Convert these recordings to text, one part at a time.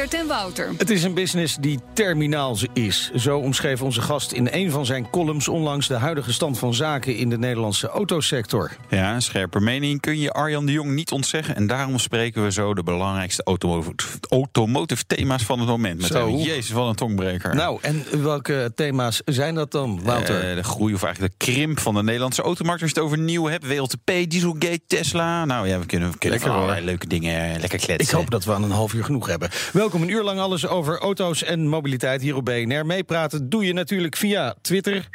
Meindert en Wouter. Het is een business die terminaal is. Zo omschreef onze gast in een van zijn columns onlangs de huidige stand van zaken in de Nederlandse autosector. Ja, een scherpe mening kun je Arjan de Jong niet ontzeggen. En daarom spreken we zo de belangrijkste automotive, thema's van het moment. Met Zo. een Jezus, van een tongbreker. Nou, en welke thema's zijn dat dan, Wouter? Eh, de groei of eigenlijk de krimp van de Nederlandse automarkt. Als je het over nieuw hebt, WLTP, Dieselgate, Tesla. Nou ja, we kunnen, we kunnen Lekker, allerlei leuke dingen eh, lekker kletsen. Ik hoop dat we aan een half uur genoeg hebben. Welkom een uur lang alles over auto's en mobiliteit hier op BNR. Meepraten doe je natuurlijk via Twitter.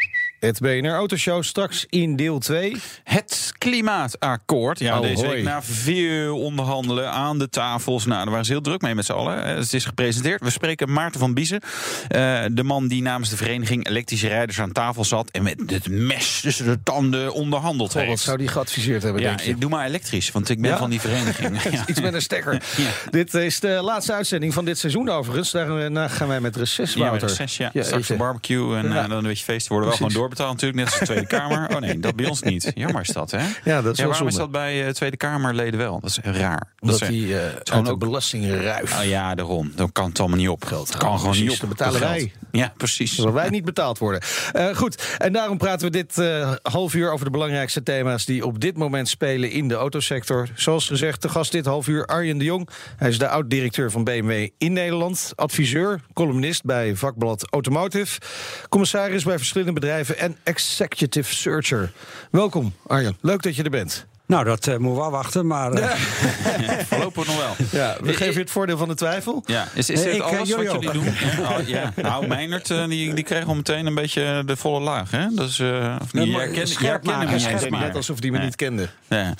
Het BNR Autoshow straks in deel 2. Het klimaatakkoord. Ja, Oh, deze hoi. week na veel onderhandelen aan de tafels. Nou, daar waren ze heel druk mee met z'n allen. Eh, Het is gepresenteerd. We spreken Maarten van Biezen. eh, de man die namens de vereniging elektrische rijders aan tafel zat... en met het mes tussen de tanden onderhandeld Goh, wat heeft. zou die geadviseerd hebben, ja, denk je? ik doe maar elektrisch, want ik ben Ja? van die vereniging. Iets met een stekker. Ja. Dit is de laatste uitzending van dit seizoen overigens. Daarna gaan wij met reces, Ja, met Wouter. reces, ja. Ja, Straks een barbecue en eh, dan een beetje feesten. Worden wel Precies. gewoon doorbetaald natuurlijk, net als de Tweede Kamer. Oh nee, dat bij ons niet. Jammer is dat, hè? Ja, dat is wel waarom zonde. is dat bij eh, Tweede Kamerleden wel? Dat is raar. Omdat die eh gewoon uit de ook- belastingruif. Oh ja, daarom. Dan kan het allemaal niet op. Geld kan gewoon niet op. dat betalen wij. Ja, precies. Zodat wij niet betaald worden. Eh, goed, en daarom praten we dit eh, half uur over de belangrijkste thema's die op dit moment spelen in de autosector. Zoals gezegd, de gast dit half uur Arjen de Jong. Hij is de oud-directeur van BMW in Nederland, adviseur, columnist bij vakblad Automotive, commissaris bij verschillende bedrijven en executive searcher. Welkom Arjen, leuk dat je er bent. Nou, dat eh, moeten we wachten, maar... eh, Voorlopig nog wel. Ja, we geven je het voordeel van de twijfel. Ja, is, is dit ik, eh, alles wat jullie doen? Ja, oh, ja. Nou, Meijnert eh, die, die kreeg al meteen een beetje de volle laag. Hè? Dat is, eh, of niet, jij jij hem eens Net alsof die me Nee. niet kende. Ja.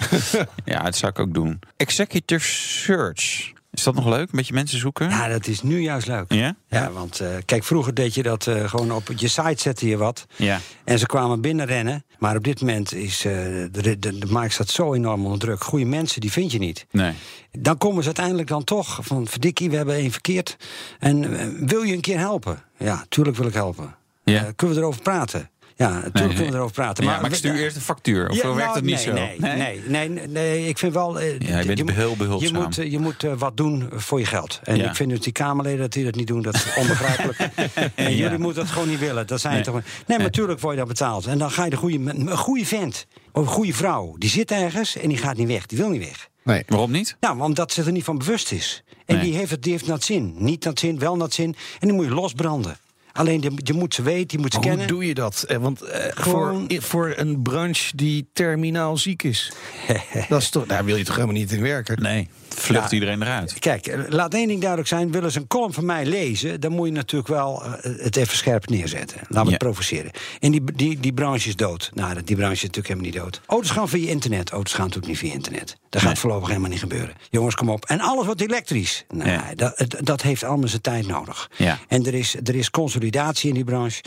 ja, dat zou ik ook doen. Executive search. Is dat nog leuk? Een beetje mensen zoeken? ja, dat is nu juist leuk. Ja? Ja, want eh, kijk, vroeger deed je dat eh, gewoon op je site zette je wat. Ja. En ze kwamen binnenrennen. Maar op dit moment is eh, de, de, de markt staat zo enorm onder druk. Goede mensen, die vind je niet. Nee. Dan komen ze uiteindelijk dan toch van... verdikkie, we hebben één verkeerd. En wil je een keer helpen? Ja, tuurlijk wil ik helpen. Ja. Kunnen we erover praten? Ja, natuurlijk Nee, kunnen we erover praten. Ja, maar ik stuur eerst een factuur. Of Ja, zo werkt nou, het niet nee, zo? Nee, nee, nee, nee, nee, ik vind wel... eh, Ja, je bent moet- heel behulpzaam. Je moet, eh, je moet eh, wat doen voor je geld. En Ja. ik vind dus die Kamerleden dat die dat niet doen, dat is onbegrijpelijk. en Ja. jullie moeten dat gewoon niet willen. Dat zijn Nee. toch... Nee, maar natuurlijk word je dat betaald. En dan ga je de goede... Een goede vent, of een goede vrouw, die zit ergens en die gaat niet weg. Die wil niet weg. Nee. Waarom niet? Nou, omdat ze er niet van bewust is. En Nee. die heeft het die heeft nat zin. Niet nat zin, wel nat zin. En die moet je losbranden. Alleen, je, je moet ze weten, je moet ze Maar kennen. Hoe doe je dat? Eh, Want eh, Gewoon- voor, voor een branche die terminaal ziek is, dat is toch, daar wil je toch helemaal niet in werken? Nee. Vlucht Ja. iedereen eruit. Kijk, eh, laat één ding duidelijk zijn. Willen ze een column van mij lezen... dan moet je natuurlijk wel het even scherp neerzetten. Laat me Ja. het provoceren. En die, die, die branche is dood. Nou, die branche is natuurlijk helemaal niet dood. Auto's gaan via internet. Auto's gaan natuurlijk niet via internet. Dat gaat Nee. voorlopig helemaal niet gebeuren. Jongens, kom op. En alles wordt elektrisch. Nou, Ja. dat, dat heeft allemaal zijn tijd nodig. Ja. En er is, er is consolidatie in die branche.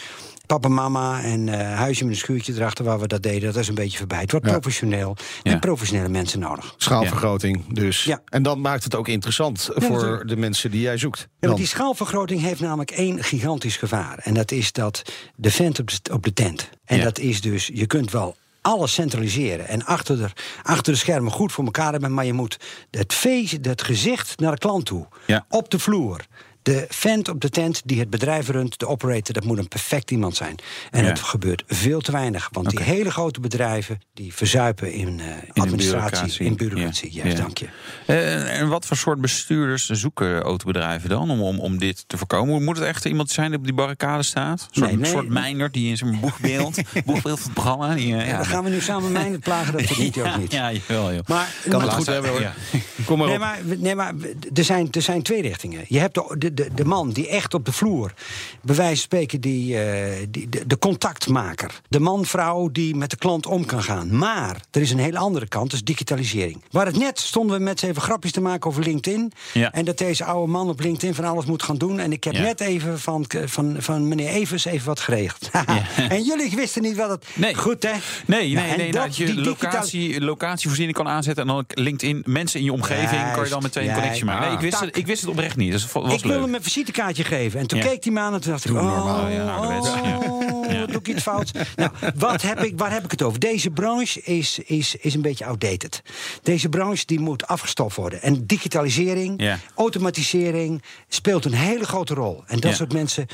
Papa, mama en eh, huisje met een schuurtje erachter waar we dat deden. Dat is een beetje voorbij. Het wordt Ja. professioneel. Ja. En professionele mensen nodig. Schaalvergroting dus. Ja. En dan maakt het ook interessant voor natuurlijk. de mensen die jij zoekt. Ja, die schaalvergroting heeft namelijk één gigantisch gevaar. En dat is dat de vent op de, op de tent. En dat is dus, je kunt wel alles centraliseren en achter de, achter de schermen goed voor elkaar hebben, maar je moet het feest, het gezicht naar de klant toe, Ja. op de vloer. De vent op de tent die het bedrijf runt, de operator, dat moet een perfect iemand zijn. En Ja. het gebeurt veel te weinig. Want die hele grote bedrijven die verzuipen in, eh, administratie, bureaucratie. in bureaucratie. Ja. Dank je. Eh, en wat voor soort bestuurders zoeken autobedrijven dan om, om, om dit te voorkomen? Moet het echt iemand zijn die op die barricade staat? Een soort, Nee, nee. soort mijner die in zijn boegbeeld, boegbeeld van het programma. Die, eh, Ja, dan gaan we nu samen mijn het plagen, dat verdient je ook niet. Ja, jawel, joh. Maar, kan maar- het goed hebben hoor. Kom maar Nee, op. maar, nee, maar er, zijn, er zijn twee richtingen. Je hebt de, de, de, de man die echt op de vloer, bij wijze van spreken, die, eh, die, de, de contactmaker. De man, vrouw die met de klant om kan gaan. Maar er is een hele andere kant, dus digitalisering. Waar het net stonden we met z'n even grapjes te maken over LinkedIn. Ja. En dat deze oude man op LinkedIn van alles moet gaan doen. En ik heb Ja. net even van, van, van meneer Evers even wat geregeld. en jullie wisten niet wat het... Nee. Goed, hè? Nee, Nou, nee, en nee. dat- Dat je die digitaal- locatie, locatievoorziening kan aanzetten. En dan LinkedIn, mensen in je omgeving, kan je dan meteen een connectie maken. Nee, ik, wist Tak. het, ik wist het oprecht niet. Dus dat was ik leuk. Hem een visitekaartje geven. En toen keek die me aan en toen dacht ik... Oh, normaal, ja, ja. oh, Ja. doe ik iets fout? nou, wat heb ik, waar heb ik het over? Deze branche is, is, is een beetje outdated. Deze branche die moet afgestoft worden. En digitalisering, automatisering speelt een hele grote rol. En dat soort mensen...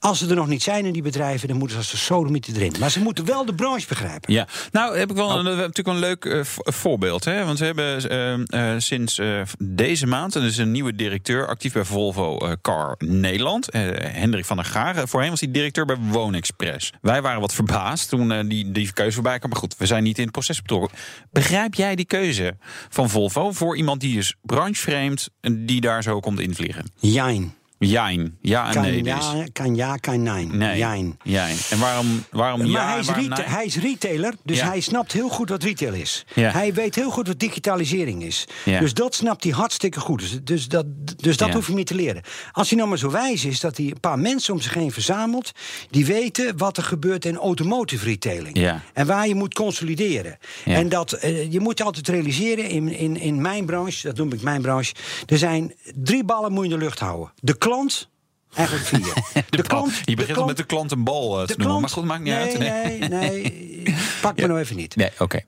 Als ze er nog niet zijn in die bedrijven, dan moeten ze als de sodomieten erin. Maar ze moeten wel de branche begrijpen. Ja, nou heb ik wel Oh. een, natuurlijk een leuk eh, vo- voorbeeld. Hè? Want we hebben eh, eh, sinds deze maand en een nieuwe directeur actief bij Volvo Car Nederland. Hendrik van der Gaar. Eh, Voorheen was hij directeur bij Woonexpress. Wij waren wat verbaasd toen die, die keuze voorbij kwam. Maar goed, we zijn niet in het proces betrokken. Begrijp jij die keuze van Volvo voor iemand die is branchevreemd en die daar zo komt invliegen? Jijn. Jijn. Ja en Kan nee dus. ja, kan ja, kan nee. Nee. Jijn. Jijn. En waarom, waarom Maar ja hij, is waarom reta- nee? hij is retailer, dus Ja. hij snapt heel goed wat retail is. Ja. Hij weet heel goed wat digitalisering is. Ja. Dus dat snapt hij hartstikke goed. Dus, dus dat, dus dat hoef je niet te leren. Als hij nou maar zo wijs is dat hij een paar mensen om zich heen verzamelt... die weten wat er gebeurt in automotive retailing. En waar je moet consolideren. En dat, eh, je moet altijd realiseren, in, in, in mijn branche, dat noem ik mijn branche... er zijn drie ballen moet je in de lucht houden. De klant... Eigenlijk vier. De klant, je de begint met de klant een bal eh, te de noemen. klant- Maar goed, maakt niet nee, uit. Nee, nee, Pak me nou even niet. Nee, oké.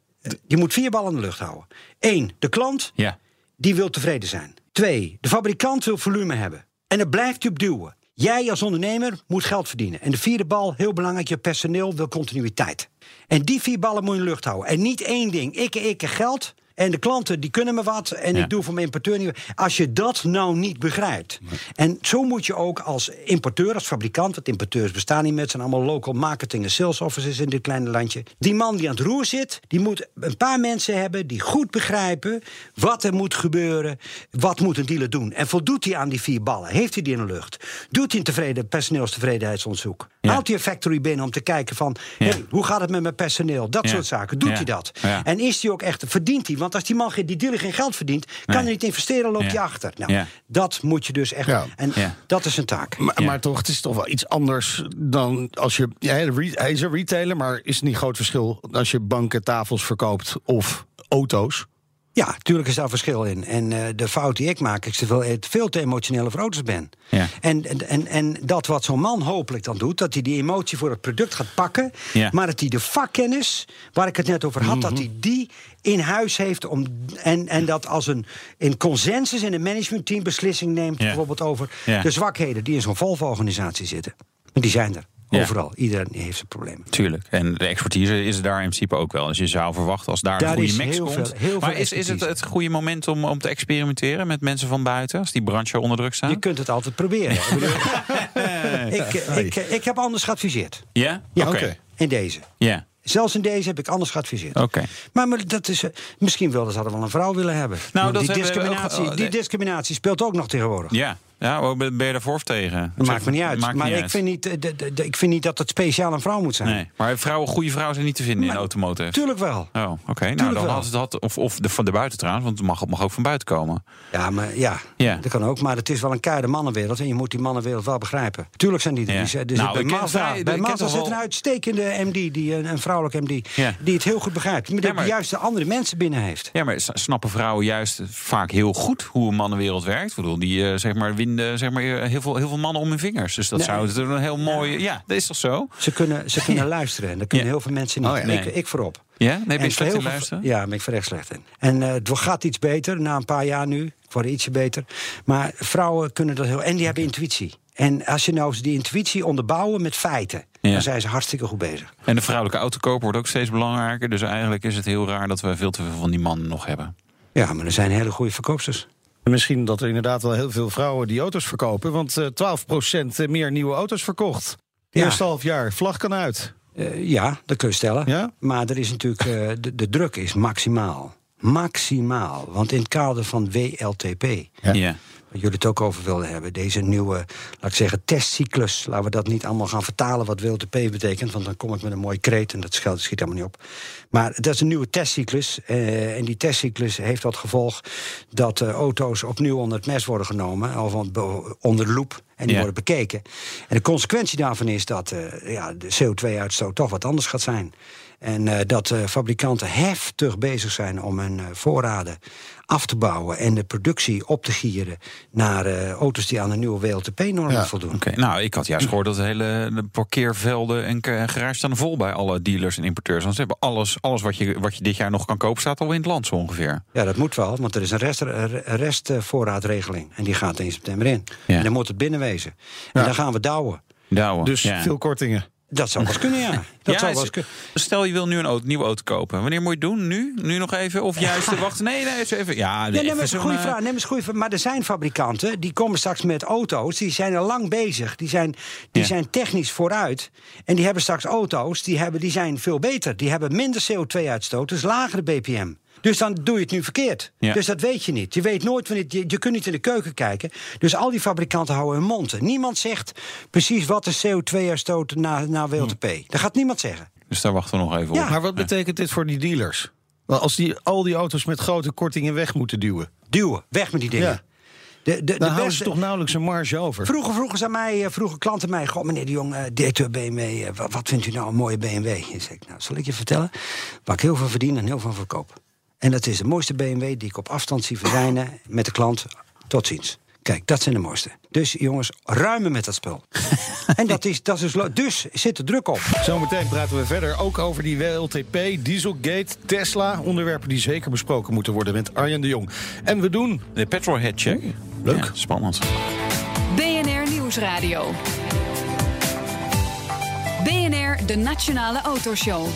Je moet vier ballen in de lucht houden. Eén, de klant, Ja. die wil tevreden zijn. Twee, de fabrikant wil volume hebben. En daar blijft hij op duwen. Jij als ondernemer moet geld verdienen. En de vierde bal, heel belangrijk, je personeel wil continuïteit. En die vier ballen moet je in de lucht houden. En niet één ding, ik, ik geld... En de klanten die kunnen me wat en Ja. ik doe voor mijn importeur niet. Als je dat nou niet begrijpt. En zo moet je ook als importeur, als fabrikant, want importeurs bestaan niet meer, het zijn allemaal local marketing en sales offices in dit kleine landje. Die man die aan het roer zit, die moet een paar mensen hebben die goed begrijpen wat er moet gebeuren, wat moet een dealer doen. En voldoet hij aan die vier ballen? Heeft hij die in de lucht? Doet hij een tevreden personeelstevredenheidsonderzoek? Ja. Haalt hij een factory binnen om te kijken van, Ja. hey, hoe gaat het met mijn personeel? Dat soort zaken. Doet hij dat? En is hij ook echt, verdient hij? Want als die man geen- die dealer geen geld verdient, kan Nee. hij niet investeren, loopt Ja. hij achter. Nou, Ja. dat moet je dus echt. Ja. En Ja. dat is een taak. Maar, Ja. maar toch, het is toch wel iets anders dan als je. Hij is een retailer, maar is het niet groot verschil als je banken, tafels verkoopt of auto's? Ja, natuurlijk is daar verschil in. En eh, de fout die ik maak, is dat ik veel, veel te emotioneel over auto's ben. Ja. En, en, en, dat wat zo'n man hopelijk dan doet, dat hij die emotie voor het product gaat pakken. Ja. Maar dat hij de vakkennis, waar ik het net over had, dat hij die in huis heeft. Om, en, en dat als een in consensus in een managementteam beslissing neemt, Ja. bijvoorbeeld over de zwakheden die in zo'n Volvo-organisatie zitten. Die zijn er. Ja. Overal. Iedereen heeft zijn problemen. Tuurlijk. En de expertise is daar in principe ook wel. Dus je zou verwachten als daar, Daar een goede mix komt. veel- heel maar veel is, is het het goede moment om, om te experimenteren met mensen van buiten? Als die branche onder druk staan? Je kunt het altijd proberen. ik, ik, ik, ik heb anders geadviseerd. Ja? Ja, Oké. In deze. Ja. Zelfs in deze heb ik anders geadviseerd. Oké. Maar, maar dat is, eh, misschien wilden ze wel een vrouw willen hebben. Nou, dat die, we discriminatie, ook- oh, die discriminatie speelt ook nog tegenwoordig. Ja. Ja, oh, ben je daarvoor of tegen? Dat maakt me niet uit. Maakt maar niet ik, uit. Vind niet, eh, de- de- de- ik vind niet dat het speciaal een vrouw moet zijn. Nee. Maar vrouwen, goede vrouwen zijn niet te vinden in Maar- automotive. Tuurlijk wel. Oh, oké. Nou, dan wel. had het had, of, of de, van de buiten trouwens, want het mag, mag ook van buiten komen. Ja, maar ja, dat kan ook. Maar het is wel een keiharde mannenwereld. En je moet die mannenwereld wel begrijpen. Tuurlijk zijn die er. Er Nou, bij Mazda, vrij- bij Mazda zit een uitstekende MD, die, een, een vrouwelijke MD, die het heel goed begrijpt. Die Ja, maar- juist de andere mensen binnen heeft. Ja, maar snappen vrouwen juist vaak heel goed hoe een mannenwereld werkt? Ik bedoel, die eh, zeg maar, winden zeg maar, eh, heel, veel, heel veel mannen om hun vingers. Dus dat Nee. zou het een heel mooi... Ja, dat is toch zo? Ze kunnen, ze kunnen luisteren en daar kunnen Ja. heel veel mensen niet. Oh ja. Nee. ik voorop. Ja? Nee, ben je En slecht in luisteren? Ja, ben ik ver echt slecht in. En eh, het gaat iets beter na een paar jaar nu. Ik word ietsje beter. Maar vrouwen kunnen dat heel... En die hebben intuïtie. En als je nou die intuïtie onderbouwen met feiten... Ja. dan zijn ze hartstikke goed bezig. En de vrouwelijke autokoper wordt ook steeds belangrijker. Dus eigenlijk is het heel raar dat we veel te veel van die mannen nog hebben. Ja, maar er zijn hele goede verkoopsters. En Misschien dat er inderdaad wel heel veel vrouwen die auto's verkopen. Want eh 12% meer nieuwe auto's verkocht. Ja. Eerste half jaar, vlag kan uit. Eh, ja, dat kun je stellen. Ja? Maar er is natuurlijk, eh, de, de druk is maximaal. Maximaal. Want in het kader van WLTP Ja. Jullie het ook over wilden hebben. Deze nieuwe, laat ik zeggen, testcyclus. Laten we dat niet allemaal gaan vertalen wat WLTP betekent. Want dan kom ik met een mooie kreet en dat schiet helemaal niet op. Maar dat is een nieuwe testcyclus. eh, en die testcyclus heeft tot gevolg dat eh, auto's opnieuw onder het mes worden genomen. Of on- onder de loep. En die Ja. worden bekeken. En de consequentie daarvan is dat eh, ja, de CO2-uitstoot toch wat anders gaat zijn. En eh, dat eh, fabrikanten heftig bezig zijn om hun eh, voorraden af te bouwen en de productie op te gieren naar eh, auto's die aan de nieuwe WLTP-normen Ja, voldoen. Oké, nou, ik had juist gehoord dat de hele de parkeervelden en garages staan vol bij alle dealers en importeurs. Want ze hebben alles, alles wat, je, wat je dit jaar nog kan kopen, staat al in het land zo ongeveer. Ja, dat moet wel, want er is een rest, restvoorraadregeling. En die gaat 1 september in. Ja. En dan moet het binnenwezen. En Ja. dan gaan we douwen. Douwen. Dus Ja. veel kortingen. Dat zou wel eens kunnen, ja. Dat Ja, zou wel eens kunnen. Stel je wil nu een auto, nieuwe auto kopen. Wanneer moet je het doen? Nu? Nu nog even? Of juist te wachten? Nee, nee, eens even. Ja, nee, even maar, is een goede eh, vraag. Nee, maar, is een goede vraag. maar er zijn fabrikanten die komen straks met auto's. Die zijn al lang bezig. Die zijn, die Ja. zijn technisch vooruit. En die hebben straks auto's die, hebben, die zijn veel beter. Die hebben minder CO2-uitstoot, dus lagere BPM. Dus dan doe je het nu verkeerd. Ja. Dus dat weet je niet. Je weet nooit wanneer. Je, je kunt niet in de keuken kijken. Dus al die fabrikanten houden hun mond. Niemand zegt precies wat de CO2-uitstoot na, na WLTP. Dat gaat niemand zeggen. Dus daar wachten we nog even Ja. op. Maar wat betekent dit voor die dealers? Als die al die auto's met grote kortingen weg moeten duwen, Duwen, weg met die dingen. Ja. De, de, de houden beste- ze toch nauwelijk een marge over. Vroeger vroegen ze aan mij, eh, vroegen klanten mij, goh, meneer de Jong, eh, directeur BMW, eh, wat, wat vindt u nou een mooie BMW? Ik, nou, zal ik je vertellen waar ik heel veel verdien en heel veel verkoop. En dat is de mooiste BMW die ik op afstand zie verdwijnen met de klant. Tot ziens. Kijk, dat zijn de mooiste. Dus jongens, ruimen met dat spul. en dat is, dat is, dus zit er druk op. Zometeen praten we verder ook over die WLTP, Dieselgate, Tesla. Onderwerpen die zeker besproken moeten worden met Arjen de Jong. En we doen De petrolhead check. Leuk. Ja, spannend. BNR Nieuwsradio. BNR, de Nationale Autoshow.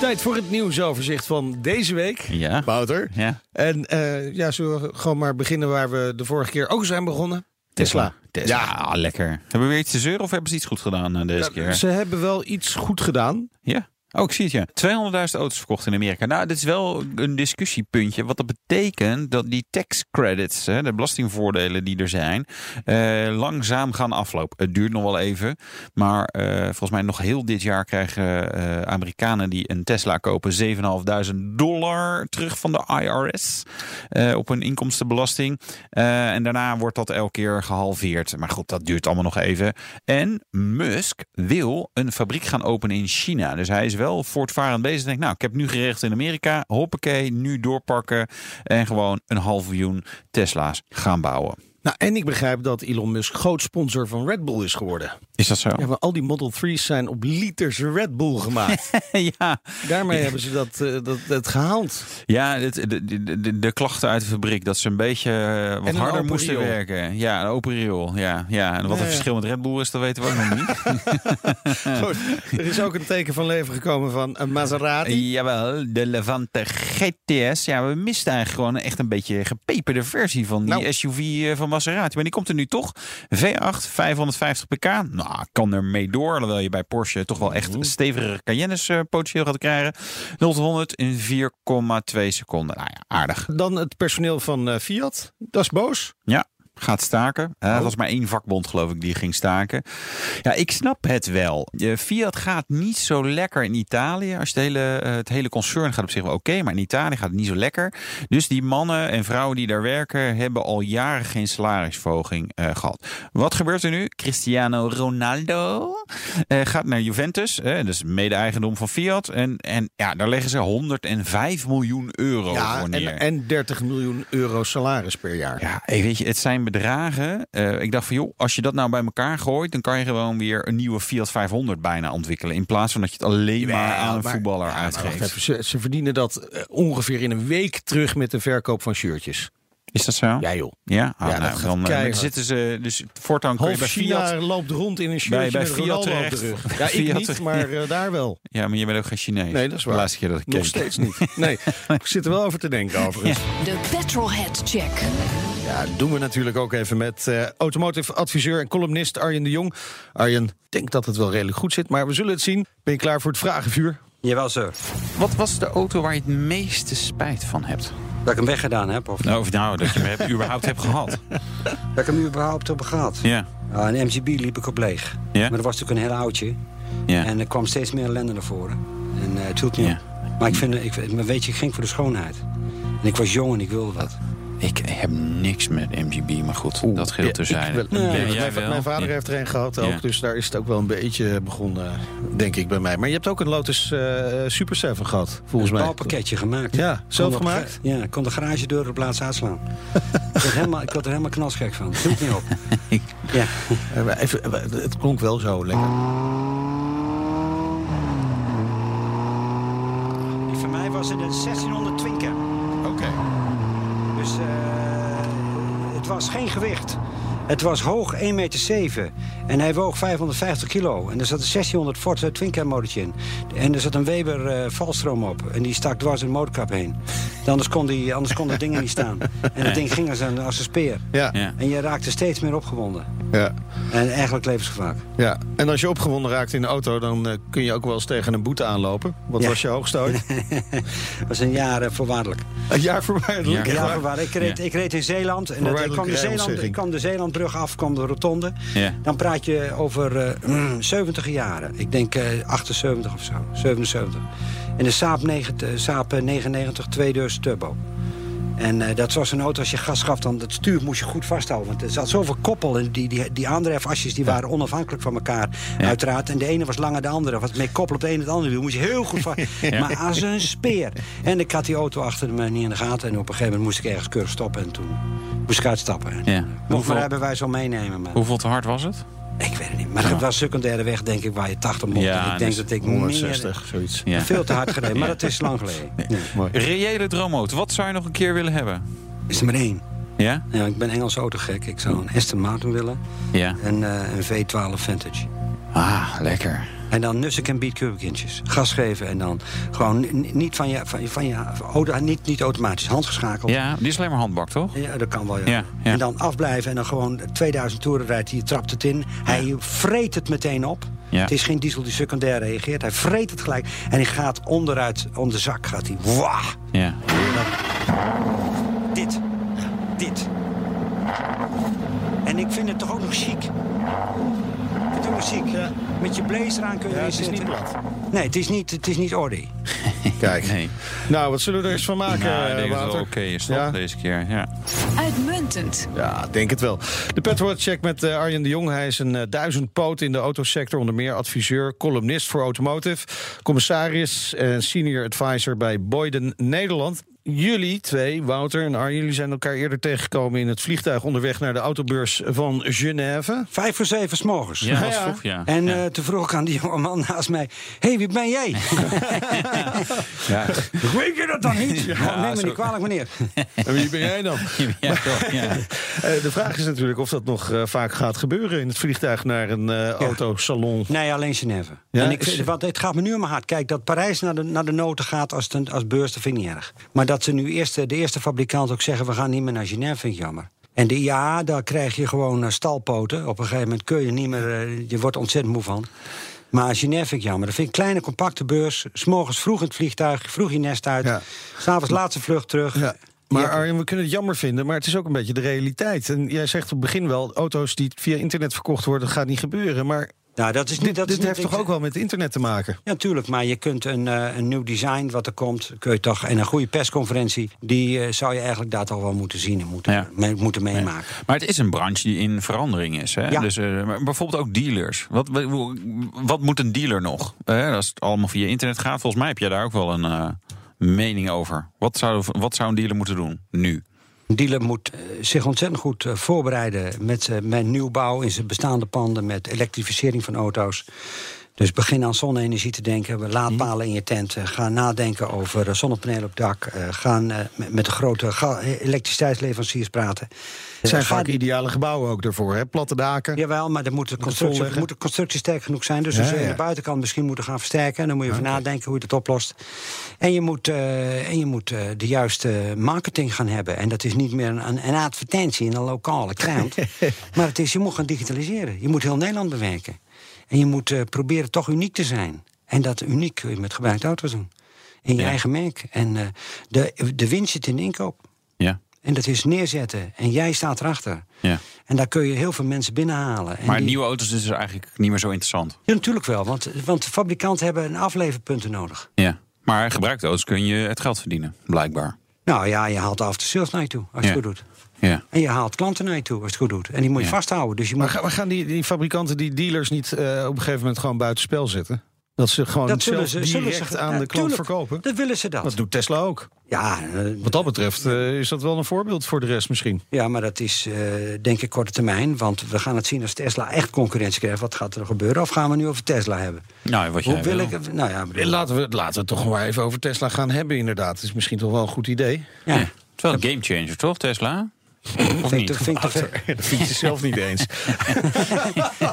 Tijd voor het nieuwsoverzicht van deze week. Ja. Wouter. Ja. En eh, ja, zullen we gewoon maar beginnen waar we de vorige keer ook zijn begonnen? Tesla. Tesla. Ja, lekker. Hebben we weer iets te zeuren of hebben ze iets goed gedaan eh, deze Ja, keer? Ze hebben wel iets goed gedaan. Ja. Oh, ik zie het ja. 200.000 auto's verkocht in Amerika. Nou, dit is wel een discussiepuntje. Wat dat betekent dat die tax credits, hè, de belastingvoordelen die er zijn, eh, langzaam gaan aflopen. Het duurt nog wel even. Maar eh, volgens mij nog heel dit jaar krijgen eh, Amerikanen die een Tesla kopen 7.500 dollar terug van de IRS eh, op hun inkomstenbelasting. Eh, en daarna wordt dat elke keer gehalveerd. Maar goed, dat duurt allemaal nog even. En Musk wil een fabriek gaan openen in China. Dus hij is wel voortvarend bezig. Denkt, nou, ik heb nu geregeld in Amerika. Hoppakee, nu doorpakken. En gewoon een half miljoen Tesla's gaan bouwen. Nou, en ik begrijp dat Elon Musk groot sponsor van Red Bull is geworden. Is dat zo? Ja, maar al die Model 3's zijn op liters Red Bull gemaakt. ja. Daarmee hebben ze dat, eh, dat, dat gehaald. Ja, het, de, de, de, de klachten uit de fabriek dat ze een beetje eh, wat een harder moesten riool. werken. Ja, een open riool. Ja, ja. En wat Nee. het verschil met Red Bull is, dat weten we ook nog niet. Goed, er is ook een teken van leven gekomen van een Maserati. Jawel, de Levante GTS. Ja, we misten eigenlijk gewoon echt een beetje gepeperde versie van die Nou. SUV eh, van Maserati. Maar die komt er nu toch. V8, 550 pk. Nou, kan er mee door. Alhoewel je bij Porsche toch wel echt stevigere Cayennes eh, potentieel gaat krijgen. 0 tot 100 in 4,2 seconden. Nou ja, aardig. Dan het personeel van eh, Fiat. Dat is boos. Ja, gaat staken. Oh. Dat was maar één vakbond, geloof ik, die ging staken. Ja, ik snap het wel. Eh, Fiat gaat niet zo lekker in Italië. Als het hele, eh, het hele concern gaat op zich wel oké, maar in Italië gaat het niet zo lekker. Dus die mannen en vrouwen die daar werken, hebben al jaren geen salarisverhoging eh, gehad. Wat gebeurt er nu? Cristiano Ronaldo gaat naar Juventus, dus mede-eigendom van Fiat. En, en ja, daar leggen ze 105 miljoen euro Ja, voor neer. en, en 30 miljoen euro salaris per jaar. Ja, hey, weet je, het zijn bedragen. Eh, ik dacht van, joh, als je dat nou bij elkaar gooit, dan kan je gewoon weer een nieuwe Fiat 500 bijna ontwikkelen. In plaats van dat je het alleen maar Ja, aan een maar- voetballer ja, uitgeeft. ze, ze verdienen dat eh, ongeveer in een week terug met de verkoop van shirtjes. Is dat zo? Ja joh. Ja, Ah, Ja, dat nou, gaat dan, eh, dan zitten ze. Dus voortaan kun je Half bij China Fiat. loopt rond in een shirtje Bij- bij met Fiat Ronaldo op de rug. Ja, ik Fiat- niet, maar eh, daar wel. Ja, maar je bent ook geen Chinees. Nee, dat is waar. De laatste keer dat ik Nog keek. steeds niet. Nee, ik zit er wel over te denken overigens. De Petrolhead Check. Ja, dat doen we natuurlijk ook even met eh automotive adviseur en columnist Arjen de Jong. Arjen, ik denk dat het wel redelijk goed zit, maar we zullen het zien. Ben je klaar voor het vragenvuur? Jawel, sir. Wat was de auto waar je het meeste spijt van hebt? Dat ik hem weggedaan heb. Of Nou, of nou, dat je hem überhaupt hebt gehad. dat ik hem überhaupt heb gehad. Ja, Ja, een MGB liep ik op leeg. Ja? Maar dat was natuurlijk een heel oudje. ja. En er kwam steeds meer ellende naar voren. En eh, het hield niet Ja. op. Maar ik vind, ik, maar weet je, ik ging voor de schoonheid. En ik was jong en ik wilde wat. Ik heb niks met MGB, maar goed, dat geldt terzijde. Nee, Ja, mijn, vader Ja. heeft er een gehad ook, Ja. dus daar is het ook wel een beetje begonnen, denk ik, bij mij. Maar je hebt ook een Lotus eh, Super 7 gehad, volgens een mij. bouwpakketje gemaakt. Ja, zelf Kon op- gemaakt? Ja, ik kon de garagedeur op plaats uitslaan. ik, werd helemaal, ik werd er helemaal knalsgek van. Het hield niet op. ja. Eh, Even, eh, het klonk wel zo lekker. Die van mij was het een 1600 Twinker. Dus eh, het was geen gewicht. Het was hoog 1,7 meter. En hij woog 550 kilo. En er zat een 1600 Ford eh, Twinker motortje in. En er zat een Weber eh, valstroom op. En die stak dwars in de motorkap heen. Anders kon, die, anders kon dat ding er niet staan. En dat ding ging als een, als een speer. Ja, Ja. En je raakte steeds meer opgewonden. ja, En eigenlijk levensgevaarlijk. ja. En als je opgewonden raakt in de auto, dan eh, kun je ook wel eens tegen een boete aanlopen. Wat Ja. was je hoogste ooit? Dat was een jaar voorwaardelijk. een jaar voorwaardelijk. Ja. Ja, echt waar? voorwaardelijk. Ik reed, ik reed in Zeeland. En dat, ik, kwam de Zeeland, ik kwam de Zeelandbrug af, kwam de rotonde. Ja. Dan praat je over eh 70 jaren. Ik denk eh 78 of zo, 77. En de Saab, 9, eh, Saab eh, 99 tweedeurs turbo. En eh, dat was een auto, als je gas gaf, dan het stuur moest je goed vasthouden. Want er zat zoveel koppel en die, die, die aandrijfasjes die waren onafhankelijk van elkaar. Ja. Uiteraard. En de ene was langer dan de andere. Wat mee koppelen op het ene en het andere wiel. Moest je heel goed vast. Maar als een speer. En ik had die auto achter me niet in de gaten. En op een gegeven moment moest ik ergens keurig stoppen. En toen moest ik uitstappen. En, Ja. Mocht Hoeveel- maar rijbewijs wel meenemen. Maar Hoeveel te hard was het? Ik weet het niet. Maar het was secundaire weg, denk ik, waar je 80 mocht. Ja, ik denk dus dat ik 160, zoiets. Ja. meer, veel te hard gereden. Maar dat is lang geleden. Nee. Mooi. Reële droomauto. Wat zou je nog een keer willen hebben? Is er maar één. Ja? Ja, ik ben Engelse autogek. Ik zou een Aston Martin willen. Ja. En eh, een V12 Vantage. Ah, lekker. En dan nussen en beat kubiekintjes. Gas geven en dan gewoon niet van je, van je, van je auto, niet, niet automatisch, handgeschakeld. Ja, die is alleen maar handbak, toch? Ja, dat kan wel, ja. Ja, ja. En dan afblijven en dan gewoon 2000 toeren rijdt hij, trapt het in. Hij vreet het meteen op. Ja. Het is geen diesel die secundair reageert. Hij vreet het gelijk en hij gaat onderuit, om de zak gaat hij. Wah! Ja. Dit. Dit. En ik vind het toch ook nog chic. Nog chic. Met je blazer aan kun je Ja, het is niet zitten. plat. Nee, het is niet, het is niet Audi. Kijk. Nee. Nou, wat zullen we er eens van maken, Nou, ik denk Wouter? wel oké is, toch? Ja? Deze keer, ja. Uitmuntend. Ja, denk het wel. De Petrolhead Check met eh, Arjen de Jong. Hij is een uh, duizendpoot in de autosector. Onder meer adviseur, columnist voor Automotive. Commissaris en senior advisor bij Boyden Nederland. Jullie twee, Wouter en Arjen, jullie zijn elkaar eerder tegengekomen... in het vliegtuig onderweg naar de autobeurs van Genève. Vijf voor zeven 's morgens. Ja, Ja. vroeg, ja. En ja. eh, toen vroeg ik aan die jonge man naast mij... Hé, hey, wie ben jij? ja. Weet je dat dan niet? Ja, neem me zo- niet kwalijk, meneer. En wie ben jij dan? ja, toch, ja. Eh, de vraag is natuurlijk of dat nog eh, vaak gaat gebeuren... in het vliegtuig naar een eh, autosalon. Nee, alleen Genève. Ja, en ik, want het gaat me nu om mijn hart. Kijk, dat Parijs naar de, naar de noten gaat als, ten- als beurs, dat vind ik niet erg. Maar dat ze nu eerst, de eerste fabrikant ook zeggen... we gaan niet meer naar Genève, vind ik jammer. En de, ja, daar krijg je gewoon eh, stalpoten. Op een gegeven moment kun je niet meer... eh, je wordt ontzettend moe van. Maar Genève vind ik jammer. Dat vind ik een kleine, compacte beurs. S'morgens vroeg in het vliegtuig, vroeg je nest uit. Ja. S'avonds laatste vlucht terug. Ja. Maar. Arjen, we kunnen het jammer vinden, maar het is ook een beetje de realiteit. En jij zegt op het begin wel, auto's die via internet verkocht worden, gaat niet gebeuren. Maar Nou, dat is dat dit is niet, heeft ik- toch ook wel met internet te maken? Ja, tuurlijk, maar je kunt een, eh, een nieuw design wat er komt, kun je toch, en een goede persconferentie, die eh, zou je eigenlijk daar toch wel moeten zien en moeten, Ja. mee- moeten meemaken. Maar het is een branche die in verandering is. Hè? Ja. Dus, eh, maar bijvoorbeeld ook dealers. Wat, wat, moet een dealer nog? Als het allemaal via internet gaat, volgens mij heb jij daar ook wel een eh, mening over. Wat zou, wat zou een dealer moeten doen nu? Een dealer moet eh, zich ontzettend goed eh, voorbereiden met, eh, met nieuwbouw in zijn bestaande panden, met elektrificering van auto's. Dus begin aan zonne-energie te denken, laadpalen in je tent. Ga nadenken over zonnepanelen op dak. Gaan eh, met- de grote ga- elektriciteitsleveranciers praten. Het zijn vaak ideale gebouwen ook daarvoor, hè? Platte daken. Jawel, maar dan moet de constructie, moet de constructie sterk genoeg zijn. Dus Ja, we zullen ja. aan de buitenkant misschien moeten gaan versterken. En dan moet je over nadenken hoe je dat oplost. En je moet, eh, en je moet eh, de juiste marketing gaan hebben. En dat is niet meer een, een advertentie in een lokale krant. maar het is, je moet gaan digitaliseren. Je moet heel Nederland bewerken. En je moet eh, proberen toch uniek te zijn. En dat uniek kun je met gebruikte auto's doen. in je Ja. eigen merk. En eh, de, de winst zit in de inkoop. Ja, En dat is neerzetten. En jij staat erachter. ja. En daar kun je heel veel mensen binnenhalen. En Maar die- nieuwe auto's is dus eigenlijk niet meer zo interessant. Ja, natuurlijk wel. Want, want de fabrikanten hebben een afleverpunten nodig. Ja. Maar gebruikte auto's kun je het geld verdienen, blijkbaar. Nou ja, je haalt af de sales naar je toe, als je Ja. het goed doet. Ja. En je haalt klanten naar je toe, als je het goed doet. En die moet je Ja. vasthouden. Dus je Maar moet... maar gaan die, die fabrikanten, die dealers niet eh, op een gegeven moment gewoon buitenspel zetten? Dat ze gewoon Dat zelf ze, zullen direct ze, aan Ja, de klant tuurlijk. verkopen? Dat willen ze dat. Dat doet Tesla ook. Ja, eh, Wat dat betreft eh, is dat wel een voorbeeld voor de rest misschien. ja, maar dat is eh, denk ik korte termijn. Want we gaan het zien als Tesla echt concurrentie krijgt. Wat gaat er gebeuren? Of gaan we nu over Tesla hebben? Nou, wat jij wil wil. ik... Nou ja, bedoel- Laten we, laten we het toch maar even over Tesla gaan hebben inderdaad. Het is misschien toch wel een goed idee. ja. Het is wel een gamechanger, toch, Tesla? Of Vind niet? vind. Dat vind je zelf niet eens.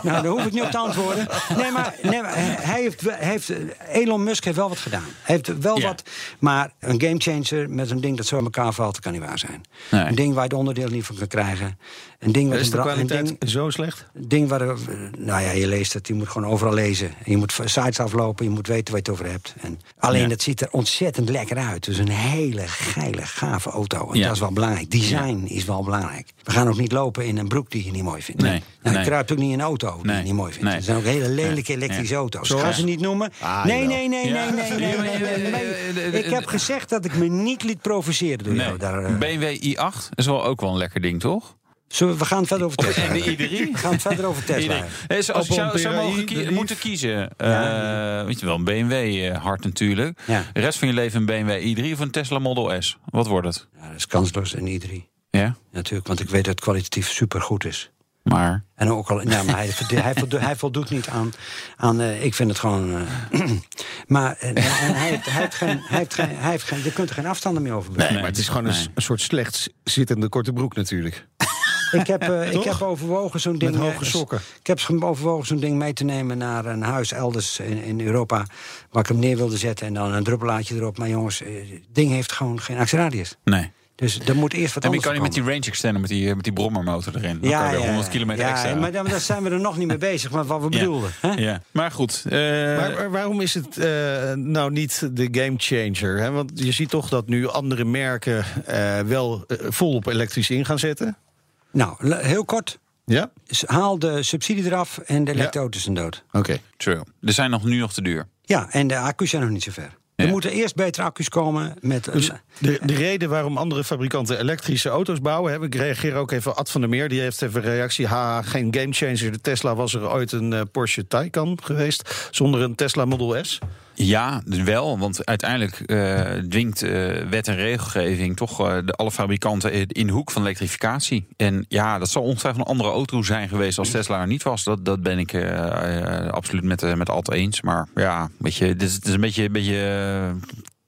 Nou, daar hoef ik niet op te antwoorden. Nee, maar, nee, maar hij heeft, heeft, Elon Musk heeft wel wat gedaan. Hij heeft wel Ja. wat, maar een gamechanger met een ding dat zo in elkaar valt, kan niet waar zijn. Nee. Een ding waar je de onderdeel niet van kan krijgen. Een ding met Is de kwaliteit ding, zo slecht? ding waar, er- nou ja, je leest het, je moet gewoon overal lezen. En je moet sites aflopen, je moet weten waar je het over hebt. En alleen Ja. het ziet er ontzettend lekker uit. Dus een hele geile, gave auto. En Ja. dat is wel belangrijk. Design is wel belangrijk. We gaan ook niet lopen in een broek die je niet mooi vindt. Nee, Nou, je nee. kruipt ook niet in een auto die Nee, je niet mooi vindt. nee. Er zijn ook hele lelijke elektrische auto's. Zoals? Ga ze niet noemen? Ah, nee, nee, nee, nee, nee, nee. Ik heb gezegd dat ik me niet liet provoceren door jou. Daar, eh, BMW i8 is wel ook wel een lekker ding, toch? Zullen we, we gaan het verder over Tesla. En de hebben. i3? We gaan het verder over Tesla. Zo- als ik zou, zou mogen kie- moeten kiezen, Ja. eh, weet je wel, een BMW eh, hard natuurlijk. Ja. De rest van je leven een BMW i3 of een Tesla Model S? Wat wordt het? Ja, dat is kansloos en i3. Ja, Natuurlijk, want ik weet dat het kwalitatief supergoed is. maar En ook al, nou, maar hij, hij, voldoet, hij voldoet niet aan. aan eh, ik vind het gewoon. eh, maar en hij, heeft, hij, heeft geen, hij, heeft geen, hij heeft geen. Je kunt er geen afstanden meer over Nee, maar het is gewoon een, Nee. een soort slecht zittende korte broek natuurlijk. Ik heb, eh, ik heb overwogen zo'n ding. Met eh, hoge sokken. Ik heb overwogen zo'n ding mee te nemen naar een huis elders in, in Europa. Waar ik hem neer wilde zetten en dan een druppelaatje erop. Maar jongens, eh, het ding heeft gewoon geen actieradius. nee. Dus er moet eerst wat En je anders kan niet met die range extender, met die, met die brommermotor erin. Dan kan je weer 100 kilometer ja, extra. Maar daar, daar zijn we er nog niet mee bezig, maar wat we Ja. bedoelden. Hè? Ja. Maar goed. eh, Maar, waarom is het eh, nou niet de game changer? Hè? Want je ziet toch dat nu andere merken eh, wel eh, vol op elektrisch in gaan zetten. Nou, heel kort. Ja? Haal de subsidie eraf en de elektroauto's zijn dood. Oké. true. Er zijn nog nu nog te duur. Ja, en de accu's zijn nog niet zo ver. Ja. Er moeten eerst betere accu's komen met... Dus de, de reden waarom andere fabrikanten elektrische auto's bouwen... Hè, ik reageer ook even Ad van der Meer, die heeft even een reactie... ha, geen gamechanger, de Tesla was er ooit een eh, Porsche Taycan geweest... zonder een Tesla Model S. Ja, wel. Want uiteindelijk eh, dwingt eh, wet en regelgeving toch eh, de, alle fabrikanten in de hoek van elektrificatie. En ja, dat zal ongetwijfeld een andere auto zijn geweest als Tesla er niet was. Dat, dat ben ik absoluut met, met Alt eens. Maar ja, weet je, dit is, het is een beetje, een beetje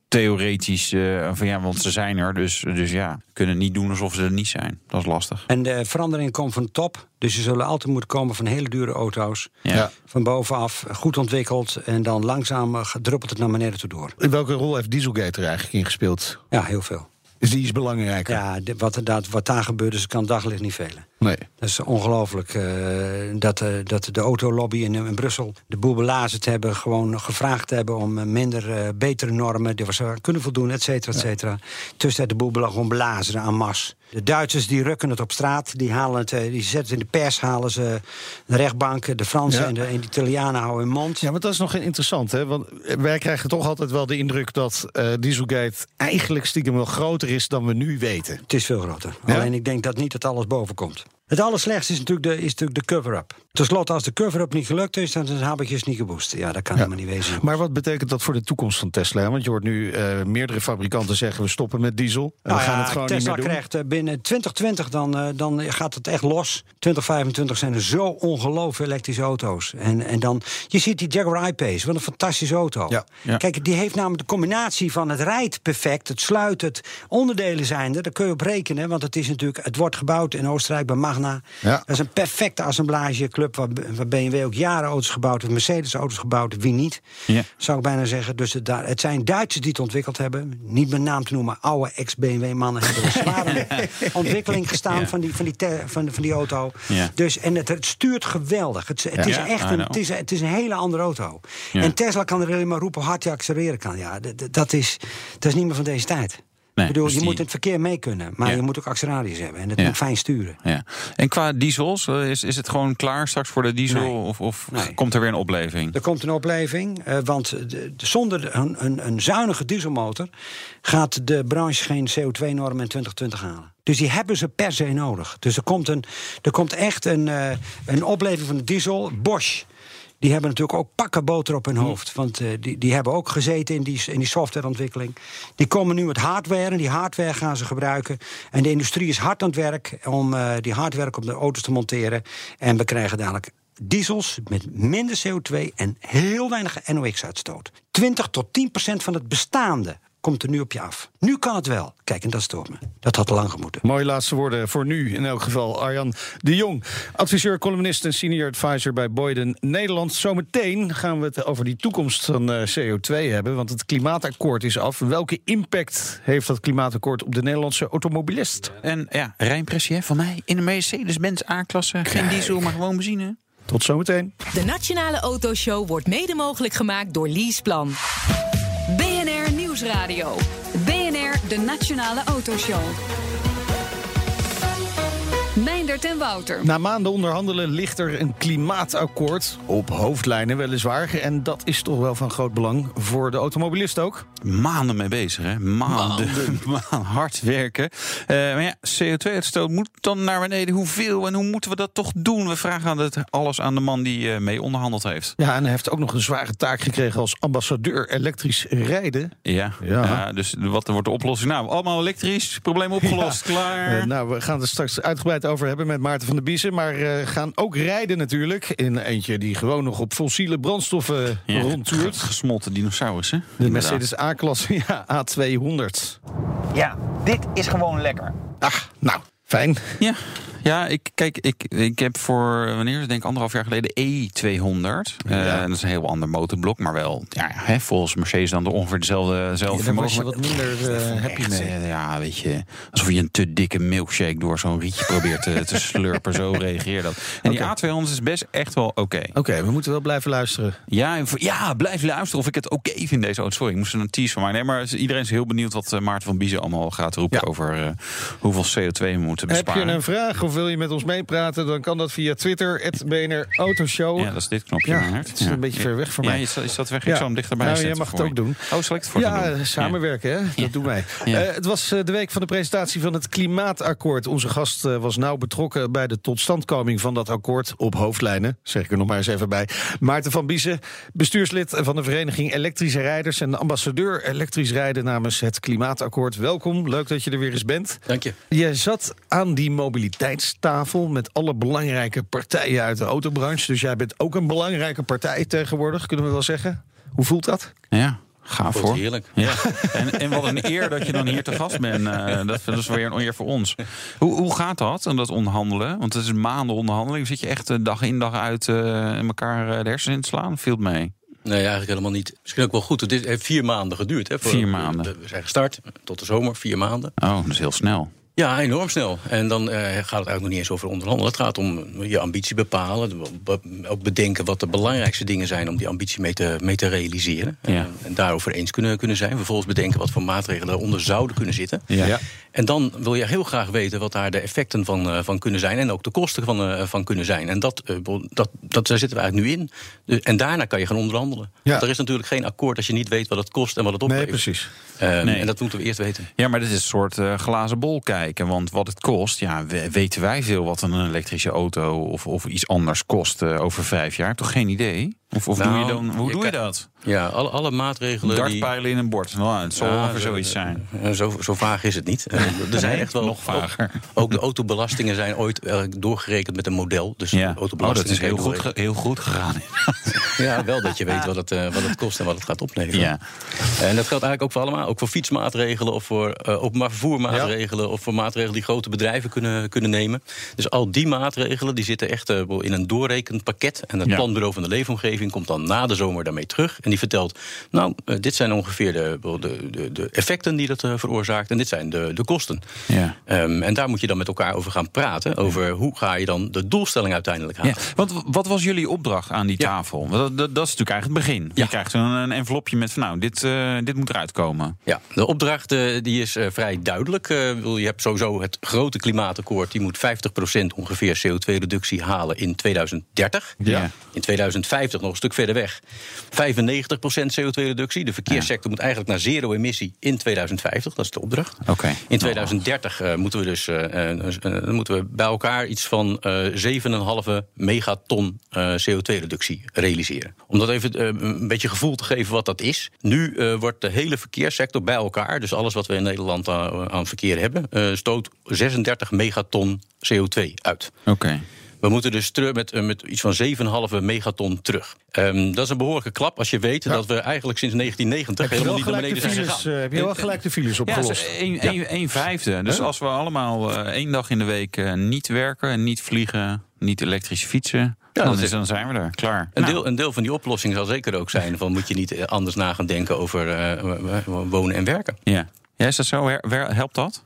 theoretisch. eh, van ja, want ze zijn er. Dus, dus ja, kunnen niet doen alsof ze er niet zijn. Dat is lastig. En de verandering komt van top. Dus ze zullen altijd moeten komen van hele dure auto's. Ja. Van bovenaf, goed ontwikkeld. En dan langzaam druppelt het naar beneden toe door. In welke rol heeft Dieselgate er eigenlijk in gespeeld? Ja, heel veel. Is die iets belangrijker? Ja, wat, er daar- wat daar gebeurt, dus kan daglicht niet velen. Nee. Dat is ongelooflijk. eh, dat, eh, dat de autolobby in, in Brussel de boel belazerd hebben. Gewoon gevraagd hebben om eh, minder, eh, betere normen. Die we ze kunnen voldoen, et cetera, et cetera. Tussen de boel gewoon belazeren aan mas. De Duitsers die rukken het op straat. Die, halen het, die zetten het in de pers, halen ze de rechtbank. De Fransen Ja. en, de, en de Italianen houden hun mond. Ja, maar dat is nog interessant, hè? Want wij krijgen toch altijd wel de indruk dat eh, Dieselgate eigenlijk stiekem wel groter is dan we nu weten. Het is veel groter. Ja? Alleen ik denk dat niet dat alles boven komt. Het allerslechtste is natuurlijk de, is natuurlijk de cover-up. Ten slotte, als de cover-up niet gelukt is, dan zijn de habetjes niet geboost. Ja, dat kan helemaal niet wezen. Maar wat betekent dat voor de toekomst van Tesla? Want je hoort nu eh, meerdere fabrikanten zeggen we stoppen met diesel. En we Nou gaan ja, het gewoon Tesla niet meer doen. krijgt eh, binnen 2020 dan, eh, dan gaat het echt los. 2025 zijn er zo ongelooflijk elektrische auto's. En, en dan, je ziet die Jaguar I-Pace, wat een fantastische auto. Ja. Kijk, die heeft namelijk de combinatie van het rijdt perfect, het sluit, het onderdelen zijn er. Daar kun je op rekenen, want het is natuurlijk, het wordt gebouwd in Oostenrijk bij Magna Magna. Ja. Dat is een perfecte assemblageclub waar, waar BMW ook jaren auto's gebouwd heeft, Mercedes auto's gebouwd, wie niet, Ja. zou ik bijna zeggen. Dus het, het zijn Duitsers die het ontwikkeld hebben. Niet met naam te noemen, oude ex-BMW-mannen hebben een ontwikkeling gestaan Ja. van, die, van, die te- van, van die auto. Dus, en het, het stuurt geweldig. Het, het is echt een, het is, het is een hele andere auto. En Tesla kan er alleen maar roepen hoe hard je accelereren kan. Ja, dat, is, dat is niet meer van deze tijd. Nee, ik bedoel, dus je die- moet het verkeer mee kunnen, maar Ja. je moet ook acceleraties hebben. En dat Ja. moet fijn sturen. Ja. En qua diesels, eh, is, is het gewoon klaar straks voor de diesel? Nee. Of, of Nee. komt er weer een opleving? Er komt een opleving, eh, want de- de- zonder een, een, een zuinige dieselmotor gaat de branche geen CO2-norm in 2020 halen. Dus die hebben ze per se nodig. Dus er komt, een, er komt echt een, eh, een opleving van de diesel. Bosch. Die hebben natuurlijk ook pakken boter op hun hoofd. Want eh, die, die hebben ook gezeten in die, in die softwareontwikkeling. Die komen nu met hardware en die hardware gaan ze gebruiken. En de industrie is hard aan het werk om eh, die hardware op de auto's te monteren. En we krijgen dadelijk diesels met minder CO2 en heel weinig NOx-uitstoot. 20 tot 10 procent van het bestaande komt er nu op je af. Nu kan het wel. Kijk, en dat stoort me. Dat had lang gemoeten. Mooie laatste woorden voor nu in elk geval. Arjan de Jong, adviseur, columnist en senior advisor bij Boyden Nederland. Zometeen gaan we het over die toekomst van eh, CO2 hebben, want het klimaatakkoord is af. Welke impact heeft dat klimaatakkoord op de Nederlandse automobilist? En ja, rijimpressie hè, van mij in een Mercedes-Benz A-klasse. Geen diesel, maar gewoon benzine. Tot zometeen. De Nationale Autoshow wordt mede mogelijk gemaakt door Leaseplan. Nieuwsradio. BNR, de Nationale Autoshow. Meindert en Wouter. Na maanden onderhandelen ligt er een klimaatakkoord. Op hoofdlijnen weliswaar. En dat is toch wel van groot belang voor de automobilist ook. Maanden mee bezig, hè? Maanden. Maanden. Hard werken. Eh, maar ja, CO2-uitstoot moet dan naar beneden. Hoeveel en hoe moeten we dat toch doen? We vragen aan het, alles aan de man die eh, mee onderhandeld heeft. Ja, en hij heeft ook nog een zware taak gekregen als ambassadeur elektrisch rijden. Ja, Ja. ja. dus wat wordt de oplossing? Nou, allemaal elektrisch, probleem opgelost, klaar. Eh, nou, we gaan het er straks uitgebreid over hebben met Maarten van der Biezen. Maar eh, gaan ook rijden natuurlijk. In eentje die gewoon nog op fossiele brandstoffen Ja, rondtoert. Gesmolten dinosaurussen. De Mercedes A-klasse, ja, A200. Ja, dit is gewoon lekker. Ach, nou, fijn. Ja, ja ik, kijk, ik, ik heb voor, wanneer is het, denk ik anderhalf jaar geleden, E200. Eh, Ja. dat is een heel ander motorblok, maar wel, ja, hè, volgens Mercedes dan ongeveer dezelfde, Daar was je wat minder eh, happy Echt, mee. Ja, weet je, alsof je een te dikke milkshake door zo'n rietje probeert te, te slurpen. Zo reageert dat. En die A200 is best echt wel oké. Oké, we moeten wel blijven luisteren. Ja, ja, blijf luisteren of ik het oké vind deze auto. Sorry, ik moest er een tease van maken. Nee, maar iedereen is heel benieuwd wat eh, Maarten van Biezen allemaal gaat roepen Ja. over hoeveel CO2 we moeten Heb besparen. je een vraag of wil je met ons meepraten? Dan kan dat via Twitter, het BNR Autoshow. Ja, dat is dit knopje. Ja, het is een beetje ver weg voor ja, mij. staat- je staat weg. Ik Ja. zal hem dichterbij Nou, zetten jij mag het ook je. doen. Oh, zal ik het voor Ja, doen? samenwerken, hè? Dat doen wij. Ja. Eh, het was eh, de week van de presentatie van het Klimaatakkoord. Onze gast eh, was nauw betrokken bij de totstandkoming van dat akkoord op hoofdlijnen. Zeg ik er nog maar eens even bij. Maarten van Biezen, bestuurslid van de Vereniging Elektrische Rijders en ambassadeur elektrisch rijden namens het Klimaatakkoord. Welkom, leuk dat je er weer eens bent. Dank je. Je zat aan die mobiliteitstafel met alle belangrijke partijen uit de autobranche. Dus jij bent ook een belangrijke partij tegenwoordig, kunnen we wel zeggen. Hoe voelt dat? Ja, ga Voelt voor. heerlijk. Ja. En, en wat een eer dat je dan hier te gast bent. Eh, dat, dat is weer een eer voor ons. Hoe, hoe gaat dat, en dat onderhandelen? Want het is maanden onderhandeling. Zit je echt eh, dag in dag uit eh, in elkaar eh, de hersens in te slaan? Viel het mee? Nee, eigenlijk helemaal niet. Misschien ook wel goed. Het heeft vier maanden geduurd. Hè, voor- Vier maanden. We we zijn gestart tot de zomer, vier maanden. Oh, dat is heel snel. Ja, enorm snel. En dan eh, gaat het eigenlijk nog niet eens over onderhandelen. Het gaat om je ambitie bepalen. be- Ook bedenken wat de belangrijkste dingen zijn om die ambitie mee te, mee te realiseren. Ja. En, en daarover eens kunnen, kunnen zijn. Vervolgens bedenken wat voor maatregelen daaronder zouden kunnen zitten. Ja. En dan wil je heel graag weten wat daar de effecten van, eh, van kunnen zijn. En ook de kosten van, eh, van kunnen zijn. En dat, eh, dat, dat, daar zitten we eigenlijk nu in. En daarna kan je gaan onderhandelen. Ja. Want er is natuurlijk geen akkoord als je niet weet wat het kost en wat het Nee, oplevert. precies. Eh, Nee. En dat moeten we eerst weten. Ja, maar dit is een soort eh, glazen bol kijken. Want wat het kost, ja, we- weten wij veel wat een elektrische auto of, of iets anders kost eh, over vijf jaar? Toch geen idee? Of, of Nou, doe je dan, hoe je doe je dat? Ja, alle, alle maatregelen. die, Dartpijlen in een bord. Nou, het zal Ja, ongeveer zo- zoiets zijn. eh, Zo, zo vaag is het niet. Eh, er zijn echt wel nog vager. Ook, ook de autobelastingen zijn ooit eh, doorgerekend met een model. Dus Ja. de Oh, dat autobelastingen is heel goed, heel goed gegaan. Ja, wel dat je weet wat het, wat het kost en wat het gaat opleveren. Ja. En dat geldt eigenlijk ook voor allemaal. Ook voor fietsmaatregelen of voor openbaar vervoermaatregelen... of voor maatregelen die grote bedrijven kunnen, kunnen nemen. Dus al die maatregelen die zitten echt in een doorrekenpakket. En het planbureau van de leefomgeving komt dan na de zomer daarmee terug. En die vertelt, nou, eh, dit zijn ongeveer de, de, de, de effecten die dat eh, veroorzaakt... en dit zijn de, de kosten. Ja. Ehm, en daar moet je dan met elkaar over gaan praten. Over hoe ga je dan de doelstelling uiteindelijk halen. Ja, want wat was jullie opdracht aan die tafel? Want Dat, dat, dat is natuurlijk eigenlijk het begin. Je krijgt een, een envelopje met van nou, dit, eh, dit moet eruit komen. Ja, de opdracht die is vrij duidelijk. Je hebt sowieso het grote klimaatakkoord. Die moet 50% ongeveer CO2-reductie halen in 2030. Ja. In 2050 nog een stuk verder weg. 95% CO2-reductie. De verkeerssector moet eigenlijk naar zero emissie in 2050. Dat is de opdracht. Oké. In 2030 eh, moeten we dus eh, eh, moeten we bij elkaar iets van eh 7,5 megaton eh, CO2-reductie realiseren. Om dat even een beetje gevoel te geven wat dat is. Nu wordt de hele verkeerssector bij elkaar, dus alles wat we in Nederland aan, aan verkeer hebben, stoot 36 megaton CO2 uit. Oké. We moeten dus terug met, eh, met iets van 7,5 megaton terug. Ehm, dat is een behoorlijke klap als je weet dat we eigenlijk sinds 1990 Heb je helemaal wel niet naar gelijk de beneden zijn files, gegaan. eh, heb je wel gelijk de files Ja, opgelost? dus een, een, een vijfde. Dus als we allemaal eh, één dag in de week niet werken, niet vliegen, niet elektrisch fietsen, dan, dat is, is- dan zijn we er. Klaar. Een, Nou, deel, een deel van die oplossing zal zeker ook zijn: van moet je niet anders na gaan denken over eh, wonen en werken. ja. Ja, is dat zo? Helpt dat?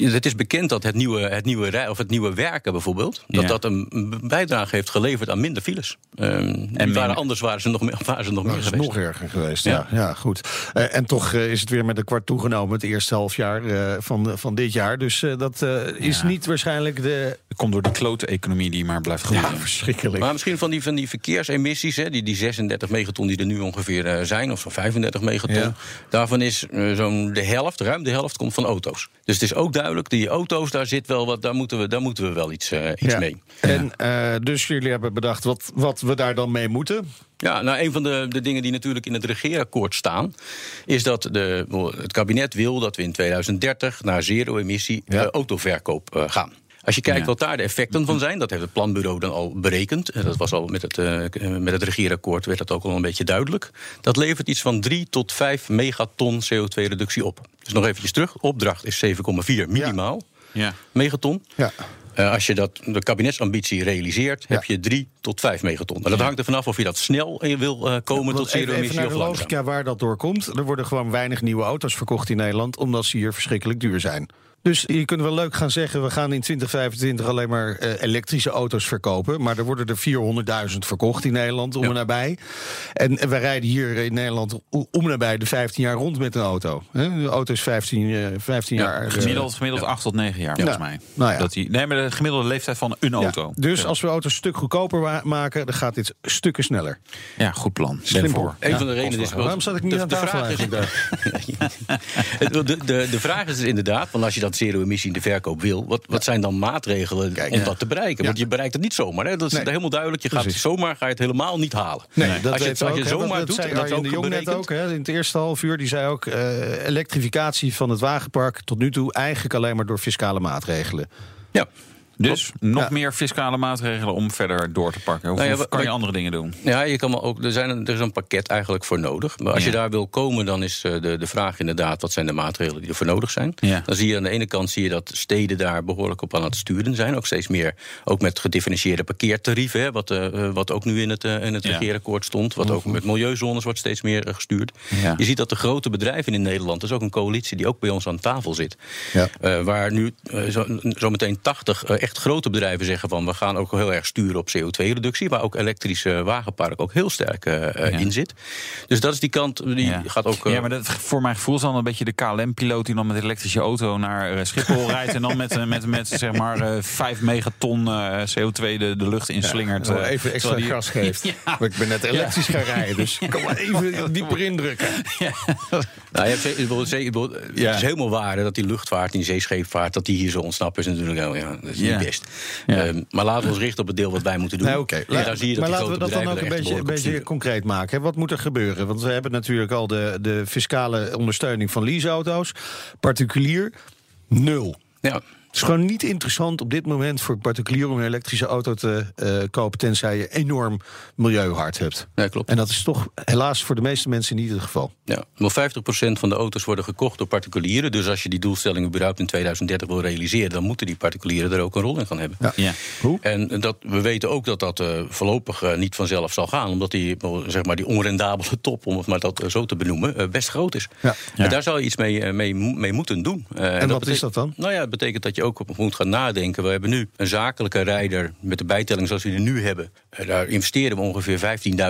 Het is bekend dat het nieuwe, het nieuwe, rij- of het nieuwe werken bijvoorbeeld, dat Ja. dat een bijdrage heeft geleverd aan minder files. Ehm, minder- waren, anders waren ze nog meer, waren ze nog meer Dat is geweest. nog erger geweest. Ja, Ja. ja, goed. Eh, en toch eh, is het weer met een kwart toegenomen het eerste halfjaar eh, van, van dit jaar. Dus eh, dat eh, is Ja. niet waarschijnlijk de. Komt door die klote economie die maar blijft groeien. Ja, verschrikkelijk. Maar misschien van die, van die verkeersemissies, hè, die, die 36 megaton die er nu ongeveer eh, zijn, of zo'n 35 megaton, Ja. daarvan is zo'n de helft, ruim de helft, komt van auto's. Dus het is ook duidelijk, die auto's, daar zit wel wat, daar moeten we, daar moeten we wel iets, eh, iets Ja. mee. En eh, dus jullie hebben bedacht wat, wat we daar dan mee moeten. Ja, nou, een van de, de dingen die natuurlijk in het regeerakkoord staan, is dat de, het kabinet wil dat we in 2030 naar zero-emissie Ja. eh, autoverkoop gaan. Als je kijkt Ja. wat daar de effecten van zijn, dat heeft het planbureau dan al berekend. En dat was al met het, eh, met het regeerakkoord werd dat ook al een beetje duidelijk. Dat levert iets van 3 tot 5 megaton CO2-reductie op. Dus nog eventjes terug. Opdracht is 7,4 minimaal Ja. megaton. Ja. Eh, als je dat, de kabinetsambitie realiseert, heb je 3 tot 5 megaton. En dat hangt er vanaf of je dat snel wil eh, komen tot even, even zero-emissie naar of de logica waar dat door komt. Er worden gewoon weinig nieuwe auto's verkocht in Nederland, omdat ze hier verschrikkelijk duur zijn. Dus je kunt wel leuk gaan zeggen, we gaan in 2025 alleen maar eh, elektrische auto's verkopen. Maar er worden er 400.000 verkocht in Nederland, om Ja. en nabij. En, en wij rijden hier in Nederland om en nabij de 15 jaar rond met een auto. Hè? De auto is 15, eh, 15 Ja, jaar. eh, Gemiddeld, gemiddeld 8 tot 9 jaar, volgens mij. Nou ja. Dat die, nee, maar de gemiddelde leeftijd van een ja. auto. Dus als we auto's een stuk goedkoper maken, dan gaat dit stukken sneller. Ja, goed plan. Slim voor. Een Ja, van de redenen is... Waarom zat ik niet de, aan de tafel vraag is, eigenlijk de, de, de, de vraag is dus inderdaad, van als je dat zero-emissie in de verkoop wil... wat, wat zijn dan maatregelen Kijk, om dat te bereiken? Want je bereikt het niet zomaar. Hè? Dat is Nee. helemaal duidelijk. Je gaat Precies. zomaar ga je het helemaal niet halen. Nee, dat als je het, als je zomaar dat doet, dat ook de Jong net ook. Hè, in het eerste half uur, die zei ook... eh, elektrificatie van het wagenpark tot nu toe... eigenlijk alleen maar door fiscale maatregelen. Ja. Dus nog Ja. meer fiscale maatregelen om verder door te pakken. Of, Nou ja, of wa- kan je andere dingen doen? Ja, je kan wel ook, er, zijn er is een pakket eigenlijk voor nodig. Maar als Ja. je daar wil komen, dan is eh, de, de vraag inderdaad... wat zijn de maatregelen die ervoor nodig zijn? Ja. Dan zie je aan de ene kant zie je dat steden daar behoorlijk op aan het sturen zijn. Ook steeds meer, ook met gedifferentieerde parkeertarieven... Hè, wat, eh, eh, wat ook nu in het, in het Ja. regeerakkoord stond. Wat ook met milieuzones wordt steeds meer gestuurd. Ja. Je ziet dat de grote bedrijven in Nederland... dat is ook een coalitie die ook bij ons aan tafel zit... Ja. Eh, waar nu zo, zo meteen 80 eh, echt grote bedrijven zeggen van... we gaan ook heel erg sturen op CO2-reductie... waar ook elektrische wagenpark ook heel sterk eh, eh, Ja. in zit. Dus dat is die kant, die ja. gaat ook... eh, ja, maar dat, voor mijn gevoel is dan een beetje de KLM-piloot... die dan met een elektrische auto naar Schiphol rijdt... en dan met, met, met zeg maar eh 5 megaton eh, CO2 de, de lucht inslingert. Eh, even extra die- gas geeft. Ja. Ik ben net elektrisch gaan rijden, dus ik kan maar even dieper indrukken. Nou, je hebt bijvoorbeeld Ja. Het is helemaal waar hè, dat die luchtvaart, die zeescheepvaart... dat die hier zo ontsnappen is natuurlijk... wel, Ja, dat is Ja. niet best. Ehm, maar laten we ons richten op het deel wat wij moeten doen. Nee, oké. En zie je dat maar laten we dat dan ook een beetje, een concreet maken. hè. Wat moet er gebeuren? Want we hebben natuurlijk al de, de fiscale ondersteuning van leaseauto's. Particulier, nul. Ja. Het is gewoon niet interessant op dit moment voor particulier om een elektrische auto te eh, kopen, tenzij je enorm milieuhard hebt. Nee, klopt. En dat is toch helaas voor de meeste mensen niet het geval. Ja, wel 50% van de auto's worden gekocht door particulieren. Dus als je die doelstelling überhaupt in 2030 wil realiseren, dan moeten die particulieren er ook een rol in gaan hebben. Ja. Ja. Hoe? En dat, we weten ook dat dat eh, voorlopig eh, niet vanzelf zal gaan. Omdat die, zeg maar, die onrendabele top, om het maar dat zo te benoemen, best groot is. Ja. En daar zou je iets mee, mee, mo- mee moeten doen. Eh, En wat betekent- is dat dan? Nou ja, het betekent dat je ook op moet gaan nadenken. We hebben nu een zakelijke rijder met de bijtelling zoals we die nu hebben. Eh, daar investeren we ongeveer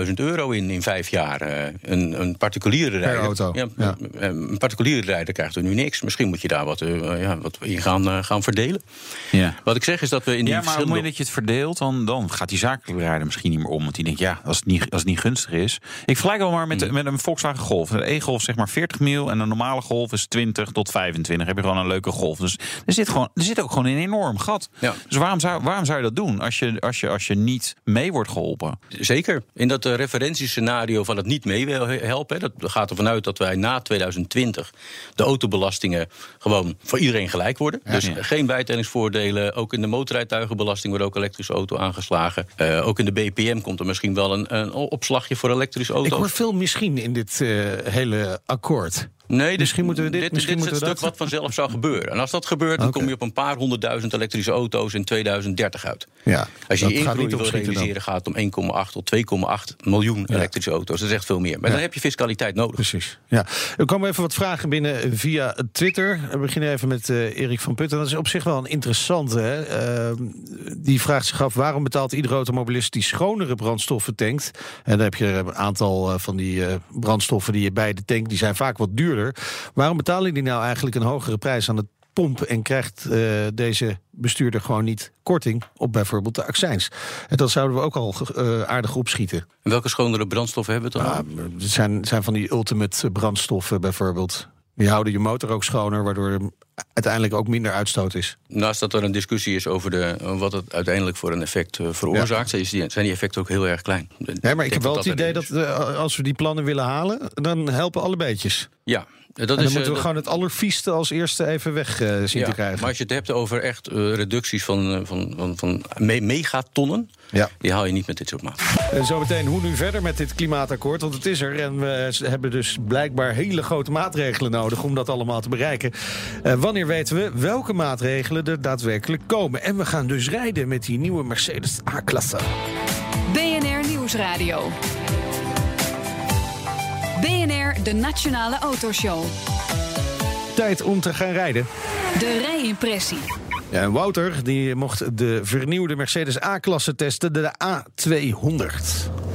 15.000 euro in in vijf jaar. Eh, een, een particuliere rijder. auto, Ja, ja. Een particuliere rijder krijgt er nu niks. Misschien moet je daar wat, eh, ja, wat in gaan, eh, gaan verdelen. Ja. Wat ik zeg is dat we in die Ja, maar op het verschillende... moment dat je het verdeelt, dan, dan gaat die zakelijke rijder misschien niet meer om. Want die denkt, ja, als het niet, als het niet gunstig is. Ik vergelijk wel maar met, Hmm. met een Volkswagen Golf. Een E-Golf zeg maar 40 mil en een normale Golf is 20 tot 25. heb je gewoon een leuke Golf. Dus er zit, gewoon, er zit ook gewoon een enorm gat. Ja. Dus waarom zou, waarom zou je dat doen als je, als, je, als je niet mee wordt geholpen? Zeker. In dat eh, referentiescenario van het niet mee helpen... dat gaat ervan uit dat wij na 2020 de autobelastingen gewoon voor iedereen gelijk worden. dus Ja. geen bijtellingsvoordelen. Ook in de motorrijtuigenbelasting wordt ook elektrische auto aangeslagen. Eh, ook in de BPM komt er misschien wel een, een opslagje voor elektrische Ik auto's. hoor veel misschien in dit eh, hele akkoord. Nee, Misschien moeten we dit- dit, misschien dit is het stuk dat- wat vanzelf zou gebeuren. En als dat gebeurt, dan kom je op een paar honderdduizend elektrische auto's in 2030 uit. Ja, Als je niet ingroei wil dan. realiseren, gaat het om 1,8 tot 2,8 miljoen elektrische auto's. Dat is echt veel meer. Maar Ja. dan heb je fiscaliteit nodig. Precies. Ja. Er komen even wat vragen binnen via Twitter. We beginnen even met eh, Erik van Putten. Dat is op zich wel een interessante. Hè? Eh, die vraagt zich af waarom betaalt iedere automobilist die schonere brandstoffen tankt. En dan heb je een aantal eh, van die brandstoffen die je bij de tank, die zijn vaak wat duurder. Waarom betalen die nou eigenlijk een hogere prijs aan de pomp en krijgt eh, deze bestuurder gewoon niet korting op bijvoorbeeld de accijns? En dat zouden we ook al eh, aardig opschieten. En welke schonere brandstoffen hebben we het dan? Ja, het zijn, zijn van die ultimate brandstoffen bijvoorbeeld. Die houden je motor ook schoner, waardoor uiteindelijk ook minder uitstoot is. Naast dat er een discussie is over de, wat het uiteindelijk voor een effect eh, veroorzaakt, is die- zijn die effecten ook heel erg klein. Nee, maar ik heb wel het idee dat eh, als we die plannen willen halen, dan helpen alle beetjes. Ja, dat dan is, moeten eh, we dat- gewoon het allervieste als eerste even weg zien ja, te krijgen. Maar als je het hebt over echt reducties van, van, van, van me- megatonnen, Ja. die haal je niet met dit soort maat. En zometeen, hoe nu verder met dit klimaatakkoord? Want het is er en we hebben dus blijkbaar hele grote maatregelen nodig om dat allemaal te bereiken. Eh, wanneer weten we welke maatregelen er daadwerkelijk komen? En we gaan dus rijden met die nieuwe Mercedes A-klasse. BNR Nieuwsradio. BNR, de Nationale Autoshow. Tijd om te gaan rijden. De rijimpressie. Ja, en Wouter die mocht de vernieuwde Mercedes A-klasse testen, de A200.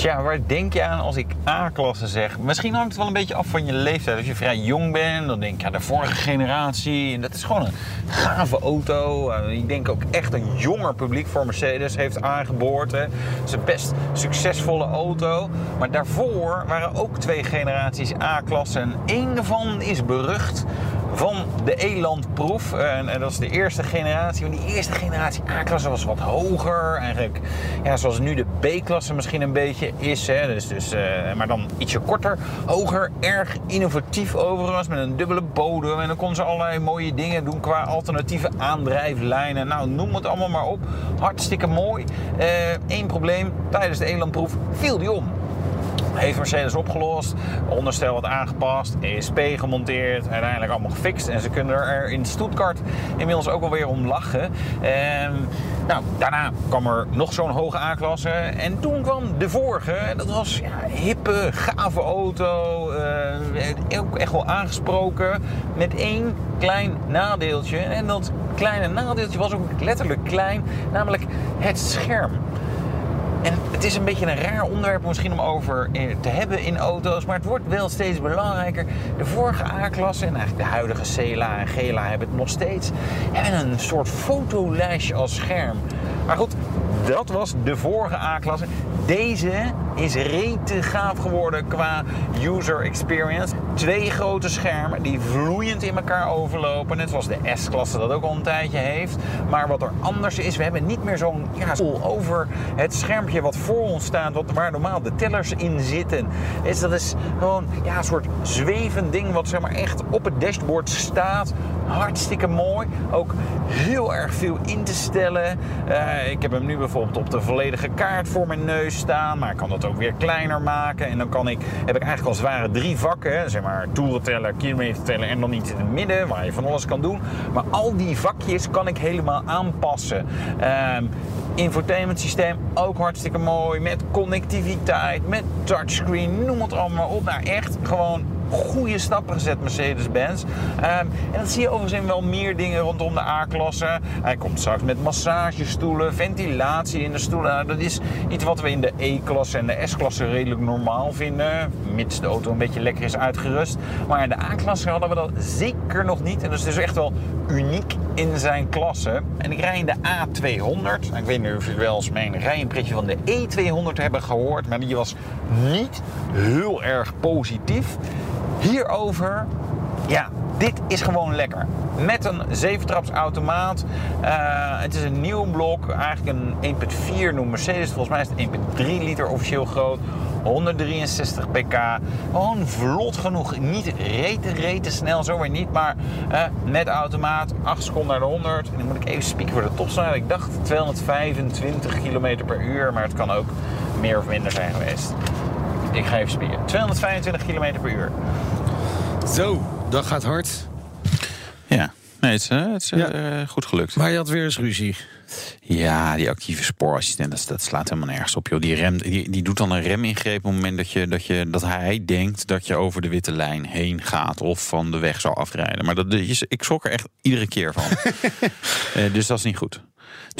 Tja, waar denk je aan als ik A-klasse zeg? Misschien hangt het wel een beetje af van je leeftijd. Als je vrij jong bent, dan denk je ja, de vorige generatie. En dat is gewoon een gave auto. Eh, Ik denk ook echt een jonger publiek voor Mercedes heeft aangeboord. Het is een best succesvolle auto. Maar daarvoor waren ook twee generaties A-klasse. En één daarvan is berucht van de Elandproef. En, en dat is de eerste generatie. Want die eerste generatie A-klasse was wat hoger. Eigenlijk ja, zoals nu de B-klasse misschien een beetje is. Hè. Dus, dus, eh, maar dan ietsje korter, hoger, erg innovatief overigens. Met een dubbele bodem. En dan kon ze allerlei mooie dingen doen qua alternatieve aandrijflijnen. Nou, noem het allemaal maar op. Hartstikke mooi. Eén probleem, tijdens de Elandproef viel die om. Heeft Mercedes opgelost, onderstel wat aangepast, ESP gemonteerd, uiteindelijk allemaal gefixt. En ze kunnen er in Stuttgart inmiddels ook alweer om lachen. Ehm, nou, daarna kwam er nog zo'n hoge A-klasse. En toen kwam de vorige. Dat was ja, hippe, gave auto. eh, ook echt wel aangesproken. Met één klein nadeeltje. En dat kleine nadeeltje was ook letterlijk klein. Namelijk het scherm. En het is een beetje een raar onderwerp misschien om over eh, te hebben in auto's, maar het wordt wel steeds belangrijker. De vorige A-klasse en eigenlijk de huidige Cela en Gela hebben het nog steeds. Hebben een soort fotolijstje als scherm. Maar goed, Dat was de vorige A-klasse. Deze is rete gaaf geworden qua user experience. Twee grote schermen die vloeiend in elkaar overlopen. Net zoals de S-klasse dat ook al een tijdje heeft. Maar wat er anders is, we hebben niet meer zo'n ja, stoel over het schermpje wat voor ons staat, wat, waar normaal de tellers in zitten. Is, dat is gewoon ja, een soort zwevend ding wat zeg maar, echt op het dashboard staat. Hartstikke mooi. Ook heel erg veel in te stellen. Eh, ik heb hem nu bijvoorbeeld op de volledige kaart voor mijn neus staan. Maar ik kan dat ook weer kleiner maken. En dan kan ik, heb ik eigenlijk als het ware drie vakken. Zeg maar toerenteller, kilometerteller en dan iets in het midden. Waar je van alles kan doen. Maar al die vakjes kan ik helemaal aanpassen. Ehm infotainment systeem ook hartstikke mooi. Met connectiviteit, met touchscreen, noem het allemaal op. Nou, echt gewoon goede stappen gezet, Mercedes-Benz. Ehm, en dat zie je overigens in wel meer dingen rondom de A-klasse. Hij komt straks met massagestoelen, ventilatie in de stoelen. Nou, dat is iets wat we in de E-klasse en de S-klasse redelijk normaal vinden. Mits de auto een beetje lekker is uitgerust. Maar in de A-klasse hadden we dat zeker nog niet. En dat is dus echt wel uniek in zijn klasse. En ik rij in de A200. Nou, Ik weet niet of jullie wel eens mijn rijimpretje van de E200 hebben gehoord. Maar die was niet heel erg positief. Hierover, ja, dit is gewoon lekker. Met een 7-traps automaat. Eh, het is een nieuw blok. Eigenlijk een 1.4 noemt Mercedes. Volgens mij is het 1.3 liter officieel groot. 163 pk. Gewoon vlot genoeg. Niet rete, rete snel, zo weer niet. Maar eh, met automaat 8 seconden naar de 100. En dan moet ik even spieken voor de topsnelheid. Ik dacht 225 km per uur. Maar het kan ook meer of minder zijn geweest. Ik ga even spieken. 225 km per uur. Zo, dat gaat hard. Ja. Nee, het is, eh, het is eh, Ja. goed gelukt. Maar je had weer eens ruzie. Ja, die actieve spoorassistent, dat, dat slaat helemaal nergens op. Joh. Die, rem, die, die doet dan een remingreep op het moment dat, je, dat, je, dat hij denkt dat je over de witte lijn heen gaat of van de weg zou afrijden. Maar dat, is- ik schrok er echt iedere keer van. Eh, dus dat is niet goed.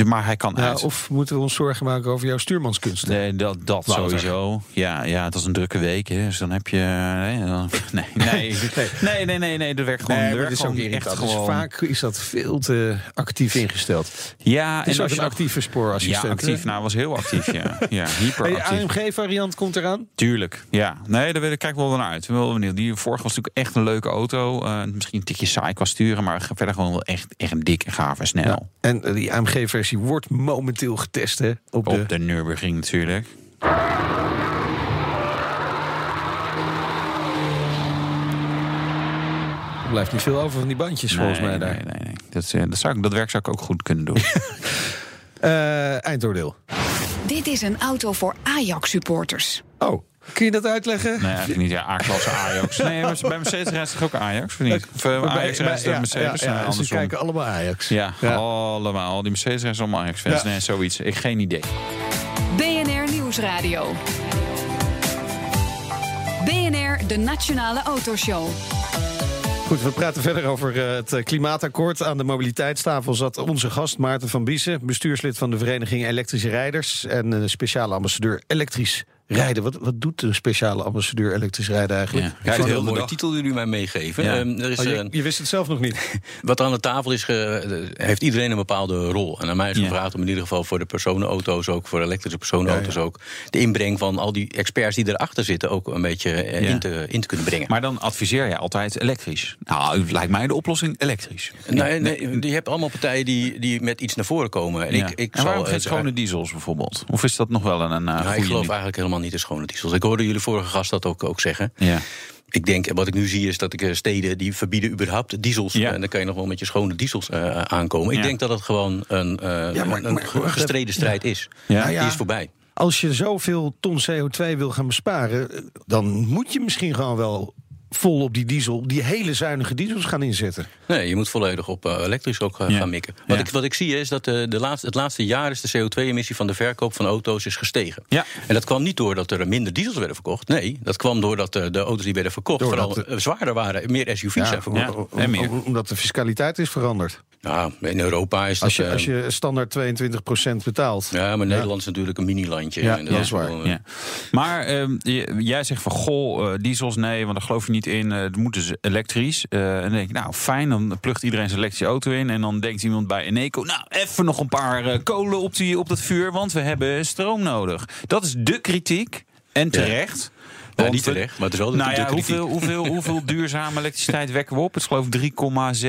Maar hij kan Ja, uit. of moeten we ons zorgen maken over jouw stuurmanskunsten? Nee, dat, dat sowieso. Ja, ja, het was een drukke week. Hè, dus dan heb je. Nee, dan, nee, nee, nee, nee, nee, nee, dat werkt gewoon. Nee, dat is ook gewoon echt. Dus gewoon. vaak is dat veel te actief ingesteld. Ja, Het is en als een actieve spoorassistent. Ja, actief. hè? Nou, was heel actief. Ja, ja Hey, hyperactief. AMG-variant komt eraan. Tuurlijk, ja. Nee, daar wil ik- kijk wel naar uit. Wel benieuwd. Die vorige was natuurlijk echt een leuke auto. Eh, misschien een tikje saai qua sturen, maar verder gewoon wel echt, echt dik en gaaf en snel. En eh, die AMG-versie wordt momenteel getest hè, op, de... Op de Nürburgring natuurlijk. Er blijft niet veel over van die bandjes volgens nee, mij daar. Nee, nee, nee. Dat, eh, dat, zou ik, dat werk zou ik ook goed kunnen doen. Eh, eindoordeel. Dit is een auto voor Ajax-supporters. Oh, kun je dat uitleggen? nee, eigenlijk niet. Ja, A-klasse Ajax. Nee, maar bij Mercedes rijdt toch ook Ajax? Of niet? Of eh, Bij- Ajax rijdt ja, de Mercedes? Ja, ja, Nee, ze kijken allemaal Ajax. Ja, allemaal. Al die Mercedes rijden allemaal Ajax-fans. Ja. Nee, zoiets. Ik geen idee. BNR Nieuwsradio. BNR, de Nationale Autoshow. Goed, we praten verder over eh, het klimaatakkoord. Aan de mobiliteitstafel zat onze gast Maarten van Biesen, bestuurslid van de Vereniging Elektrische Rijders en eh, speciale ambassadeur elektrisch rijden. Wat, wat doet een speciale ambassadeur elektrisch rijden eigenlijk? Ja. Ja, het is een heel de mooie dag. titel die jullie mij meegeven. Ja. Ehm, er is, Oh, je, eh, je wist het zelf nog niet. wat er aan de tafel is, ge- eh, heeft iedereen een bepaalde rol. En aan mij is Ja. gevraagd om in ieder geval voor de personenauto's, ook voor elektrische personenauto's ook, de inbreng van al die experts die erachter zitten ook een beetje eh, Ja. in, te, in te kunnen brengen. Maar dan adviseer jij altijd elektrisch. Nou, lijkt mij de oplossing elektrisch. Nee, nee, je hebt allemaal partijen die, die met iets naar voren komen. En Ja. ik, ik en waarom zal, geen eh, schone diesels bijvoorbeeld? Of is dat nog wel een, een nou, goede ik geloof eigenlijk helemaal niet in schone diesels. Ik hoorde jullie vorige gast dat ook, ook zeggen. Ja. Ik denk, wat ik nu zie is dat ik eh, steden die verbieden überhaupt diesels. Ja. En dan kan je nog wel met je schone diesels eh, aankomen. Ja. Ik denk dat het gewoon een, eh, Ja, maar- een, een maar- wacht gestreden strijd is. Ja. Nou ja. Die is voorbij. Als je zoveel ton CO2 wil gaan besparen, dan moet je misschien gewoon wel vol op die diesel, die hele zuinige diesels gaan inzetten. Nee, je moet volledig op eh, elektrisch ook eh, Ja. gaan mikken. Wat, Ja. ik, wat ik zie is dat eh, de laatste, het laatste jaar is de CO2-emissie van de verkoop van auto's is gestegen. Ja. En dat kwam niet doordat er minder diesels werden verkocht. Nee, dat kwam doordat de auto's die werden verkocht Doordat vooral zwaarder waren. Meer SUV's zijn Ja, verkocht. Ja, om- en meer. om- omdat de fiscaliteit is veranderd. Nou, in Europa is dat... Als je, als je standaard 22% betaalt. Ja, maar Nederland is natuurlijk een mini-landje. Ja, En dat is waar. Ja. Maar ehm, jij zegt van goh, diesels nee, want daar geloof je niet in. Het moeten ze elektrisch. Eh, en dan denk ik, nou fijn, dan plugt iedereen zijn elektrische auto in. En dan denkt iemand bij Eneco, nou even nog een paar eh, kolen op, die, op dat vuur, want we hebben stroom nodig. Dat is de kritiek. En terecht. Ja, Niet terecht, maar het is wel de, nou ja, hoeveel, hoeveel, hoeveel duurzame elektriciteit wekken we op? Het is geloof ik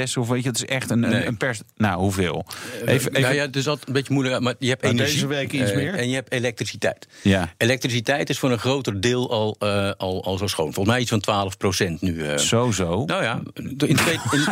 3,6 of weet je, het is echt een, een, Nee. een pers... Nou, hoeveel? Even, even, Nou ja, het is altijd een beetje moeilijk, maar je hebt energie. deze week iets eh, meer. En je hebt elektriciteit. Ja. Elektriciteit is voor een groter deel al, eh, al, al zo schoon. Volgens mij iets van 12 procent nu. eh. Zo, zo. Nou ja, in, twee- in,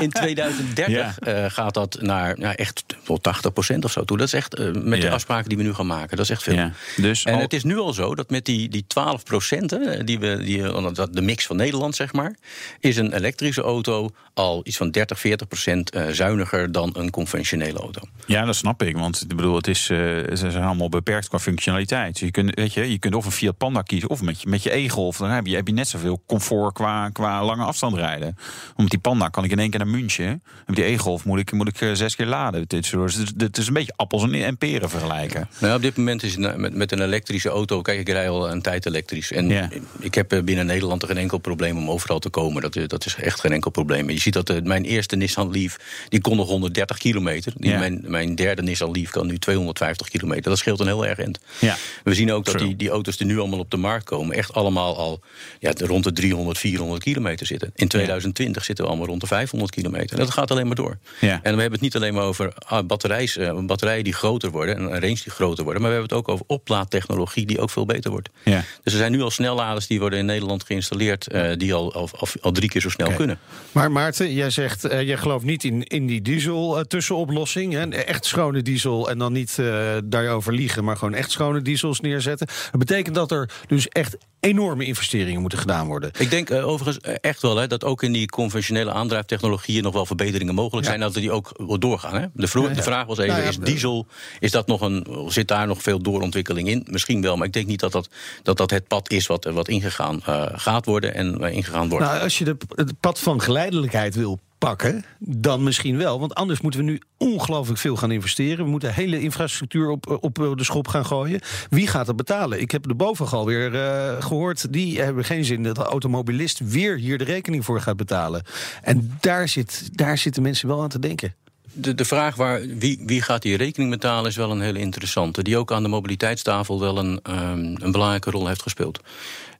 in 2030 Ja. eh, gaat dat naar nou, echt tot 80 procent of zo toe. Dat is echt, eh, met Ja. de afspraken die we nu gaan maken, dat is echt veel. Ja. Dus En al- het is nu al zo dat met die, die 12 procent, die we, die, dat- de mix van Nederland, zeg maar, is een elektrische auto al iets van 30, 40 procent eh, zuiniger dan een conventionele auto. Ja, dat snap ik. Want ik bedoel, het is, eh, ze zijn allemaal beperkt qua functionaliteit. Dus je kunt, weet je, je kunt of een Fiat Panda kiezen of met je, met je e-golf. Dan heb je, heb je net zoveel comfort qua, qua lange afstand rijden. Want met die Panda kan ik in één keer naar München. En met die e-golf moet ik, moet ik eh, zes keer laden. Het is, dus het, is een beetje appels en, en peren vergelijken. Nou, op dit moment is het met, met een elektrische auto. Kijk, ik rij al een tijd elektrisch. En Ja. Ik heb eh, binnen Nederland er geen enkel probleem om overal te komen. Dat, is- dat is echt geen enkel probleem. Je ziet dat eh, mijn eerste Nissan Leaf. die kon nog 130 kilometer. Ja. mijn, mijn derde Nissan Leaf kan nu 250 kilometer. Dat scheelt een heel erg end. Ja. We zien ook dat die, die auto's die nu allemaal op de markt komen. echt allemaal al ja, rond de 300, 400 kilometer zitten. In 2020 zitten we allemaal rond de 500 kilometer. En dat gaat alleen maar door. Ja. En we hebben het niet alleen maar over ah, batterijs, eh, batterijen die groter worden. en een range die groter worden. Maar we hebben het ook over oplaadtechnologie die ook veel beter wordt. Ja. Dus er zijn nu al snelladers die worden in Nederland geïnstalleerd. eh, die al, al, al, drie keer zo snel kunnen. Maar Maarten, jij zegt, eh, jij gelooft niet in, in die diesel eh, tussenoplossing. Hè? Echt schone diesel en dan niet daarover liegen, maar gewoon echt schone diesels neerzetten. Dat betekent dat er dus echt enorme investeringen moeten gedaan worden. Ik denk eh, overigens eh, echt wel hè, dat ook in die conventionele aandrijftechnologieën nog wel verbeteringen mogelijk Ja. zijn. Dat die ook doorgaan. Hè? De, vro- Ja, ja. de vraag was even: Nou is diesel, is dat nog een, zit daar nog veel doorontwikkeling in? Misschien wel, maar ik denk niet dat dat, dat, dat het pad is wat, wat ingegaan eh, gaat worden en eh, ingegaan wordt. Nou, als je de, het pad van geleidelijkheid wil pakken, dan misschien wel. Want anders moeten we nu ongelooflijk veel gaan investeren. We moeten hele infrastructuur op, op de schop gaan gooien. Wie gaat dat betalen? Ik heb de bovengal weer eh, gehoord. Die hebben geen zin dat de automobilist weer hier de rekening voor gaat betalen. En daar, zit, daar zitten mensen wel aan te denken. De, de vraag waar, wie, wie gaat die rekening betalen is wel een hele interessante. Die ook aan de mobiliteitstafel wel een, ehm, een belangrijke rol heeft gespeeld.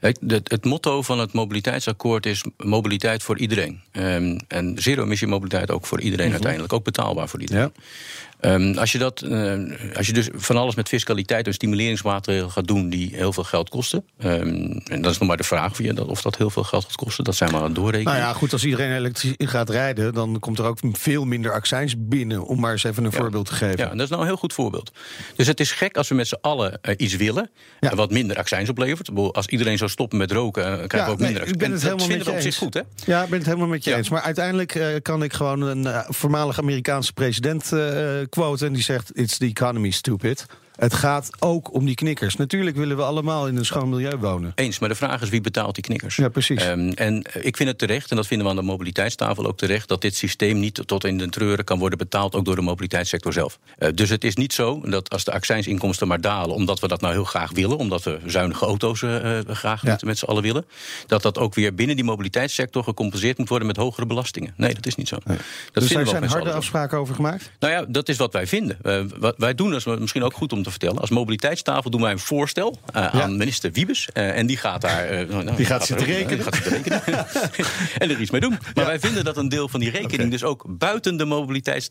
Het, motto van het mobiliteitsakkoord is mobiliteit voor iedereen. Ehm, en zero-emissie mobiliteit ook voor iedereen uiteindelijk. Ook betaalbaar voor iedereen. Ehm, als, je dat, eh, als je dus van alles met fiscaliteit en stimuleringsmaatregelen gaat doen die heel veel geld kosten. ehm, en dat is nog maar de vraag of, je dat, of dat heel veel geld gaat kosten. Dat zijn we aan het doorrekenen. Nou ja, goed, als iedereen elektrisch gaat rijden, dan komt er ook veel minder accijns binnen. Om maar eens even een voorbeeld te geven. Ja, en dat is nou een heel goed voorbeeld. Dus het is gek als we met z'n allen eh, iets willen. Ja. wat minder accijns oplevert. Als iedereen zou stoppen met roken, eh, krijgen we ook nee, minder ik ben En het dat helemaal met je op zich eens. goed, hè? Ja, ik ben het helemaal met je Ja. eens. Maar uiteindelijk eh, kan ik gewoon een eh, voormalig Amerikaanse president quoten. En die zegt: It's the economy, stupid. Het gaat ook om die knikkers. Natuurlijk willen we allemaal in een schoon milieu wonen. Eens, maar de vraag is wie betaalt die knikkers? Ja, precies. Ehm, en eh, ik vind het terecht, en dat vinden we aan de mobiliteitstafel ook terecht, dat dit systeem niet tot in de treuren kan worden betaald, ook door de mobiliteitssector zelf. Eh, dus het is niet zo dat als de accijnsinkomsten maar dalen, omdat we dat nou heel graag willen, omdat we zuinige auto's eh, graag Ja. met, met z'n allen willen, dat dat ook weer binnen die mobiliteitssector gecompenseerd moet worden met hogere belastingen. Nee, dat is niet zo. Dat dus vinden daar zijn harde afspraken over gemaakt. Nou ja, dat is wat wij vinden. Wat wij doen, is misschien ook goed om te vertellen. Als mobiliteitstafel doen wij een voorstel eh, aan minister Wiebes. eh, en die gaat daar. eh, nou, nou, Die gaat zitten rekenen. die gaat rekenen. en er iets mee doen. Maar wij vinden dat een deel van die rekening dus ook buiten de, mobiliteits,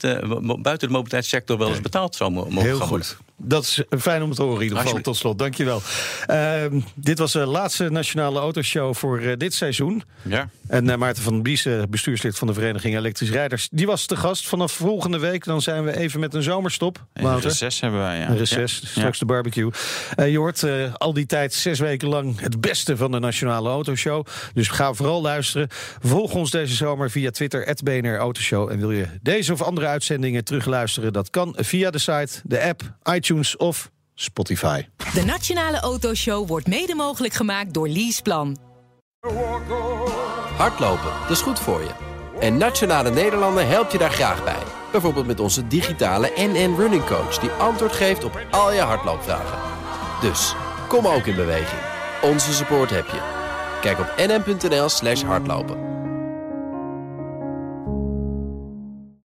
buiten de mobiliteitssector wel eens betaald zou mo- mogen Heel gaan worden. Dat is fijn om te horen in ieder geval. Tot slot, dankjewel. Ehm dit was de laatste Nationale Autoshow voor eh, dit seizoen. Ja. En eh, Maarten van Biesen, bestuurslid van de Vereniging Elektrisch Rijders... die was te gast. Vanaf volgende week dan zijn we even met een zomerstop. Een reces hebben wij, ja. Een reces, Ja. straks de barbecue. Eh, je hoort eh, al die tijd zes weken lang het beste van de Nationale Autoshow. Dus ga vooral luisteren. Volg ons deze zomer via Twitter, BNR Autoshow. En wil je deze of andere uitzendingen terugluisteren? Dat kan via de site, de app, iTunes of Spotify. De Nationale Autoshow wordt mede mogelijk gemaakt door Leaseplan. Hardlopen, dat is goed voor je. En Nationale Nederlanden helpt je daar graag bij. Bijvoorbeeld met onze digitale NN Running Coach... die antwoord geeft op al je hardloopvragen. Dus, kom ook in beweging. Onze support heb je. Kijk op nn.nl slash hardlopen.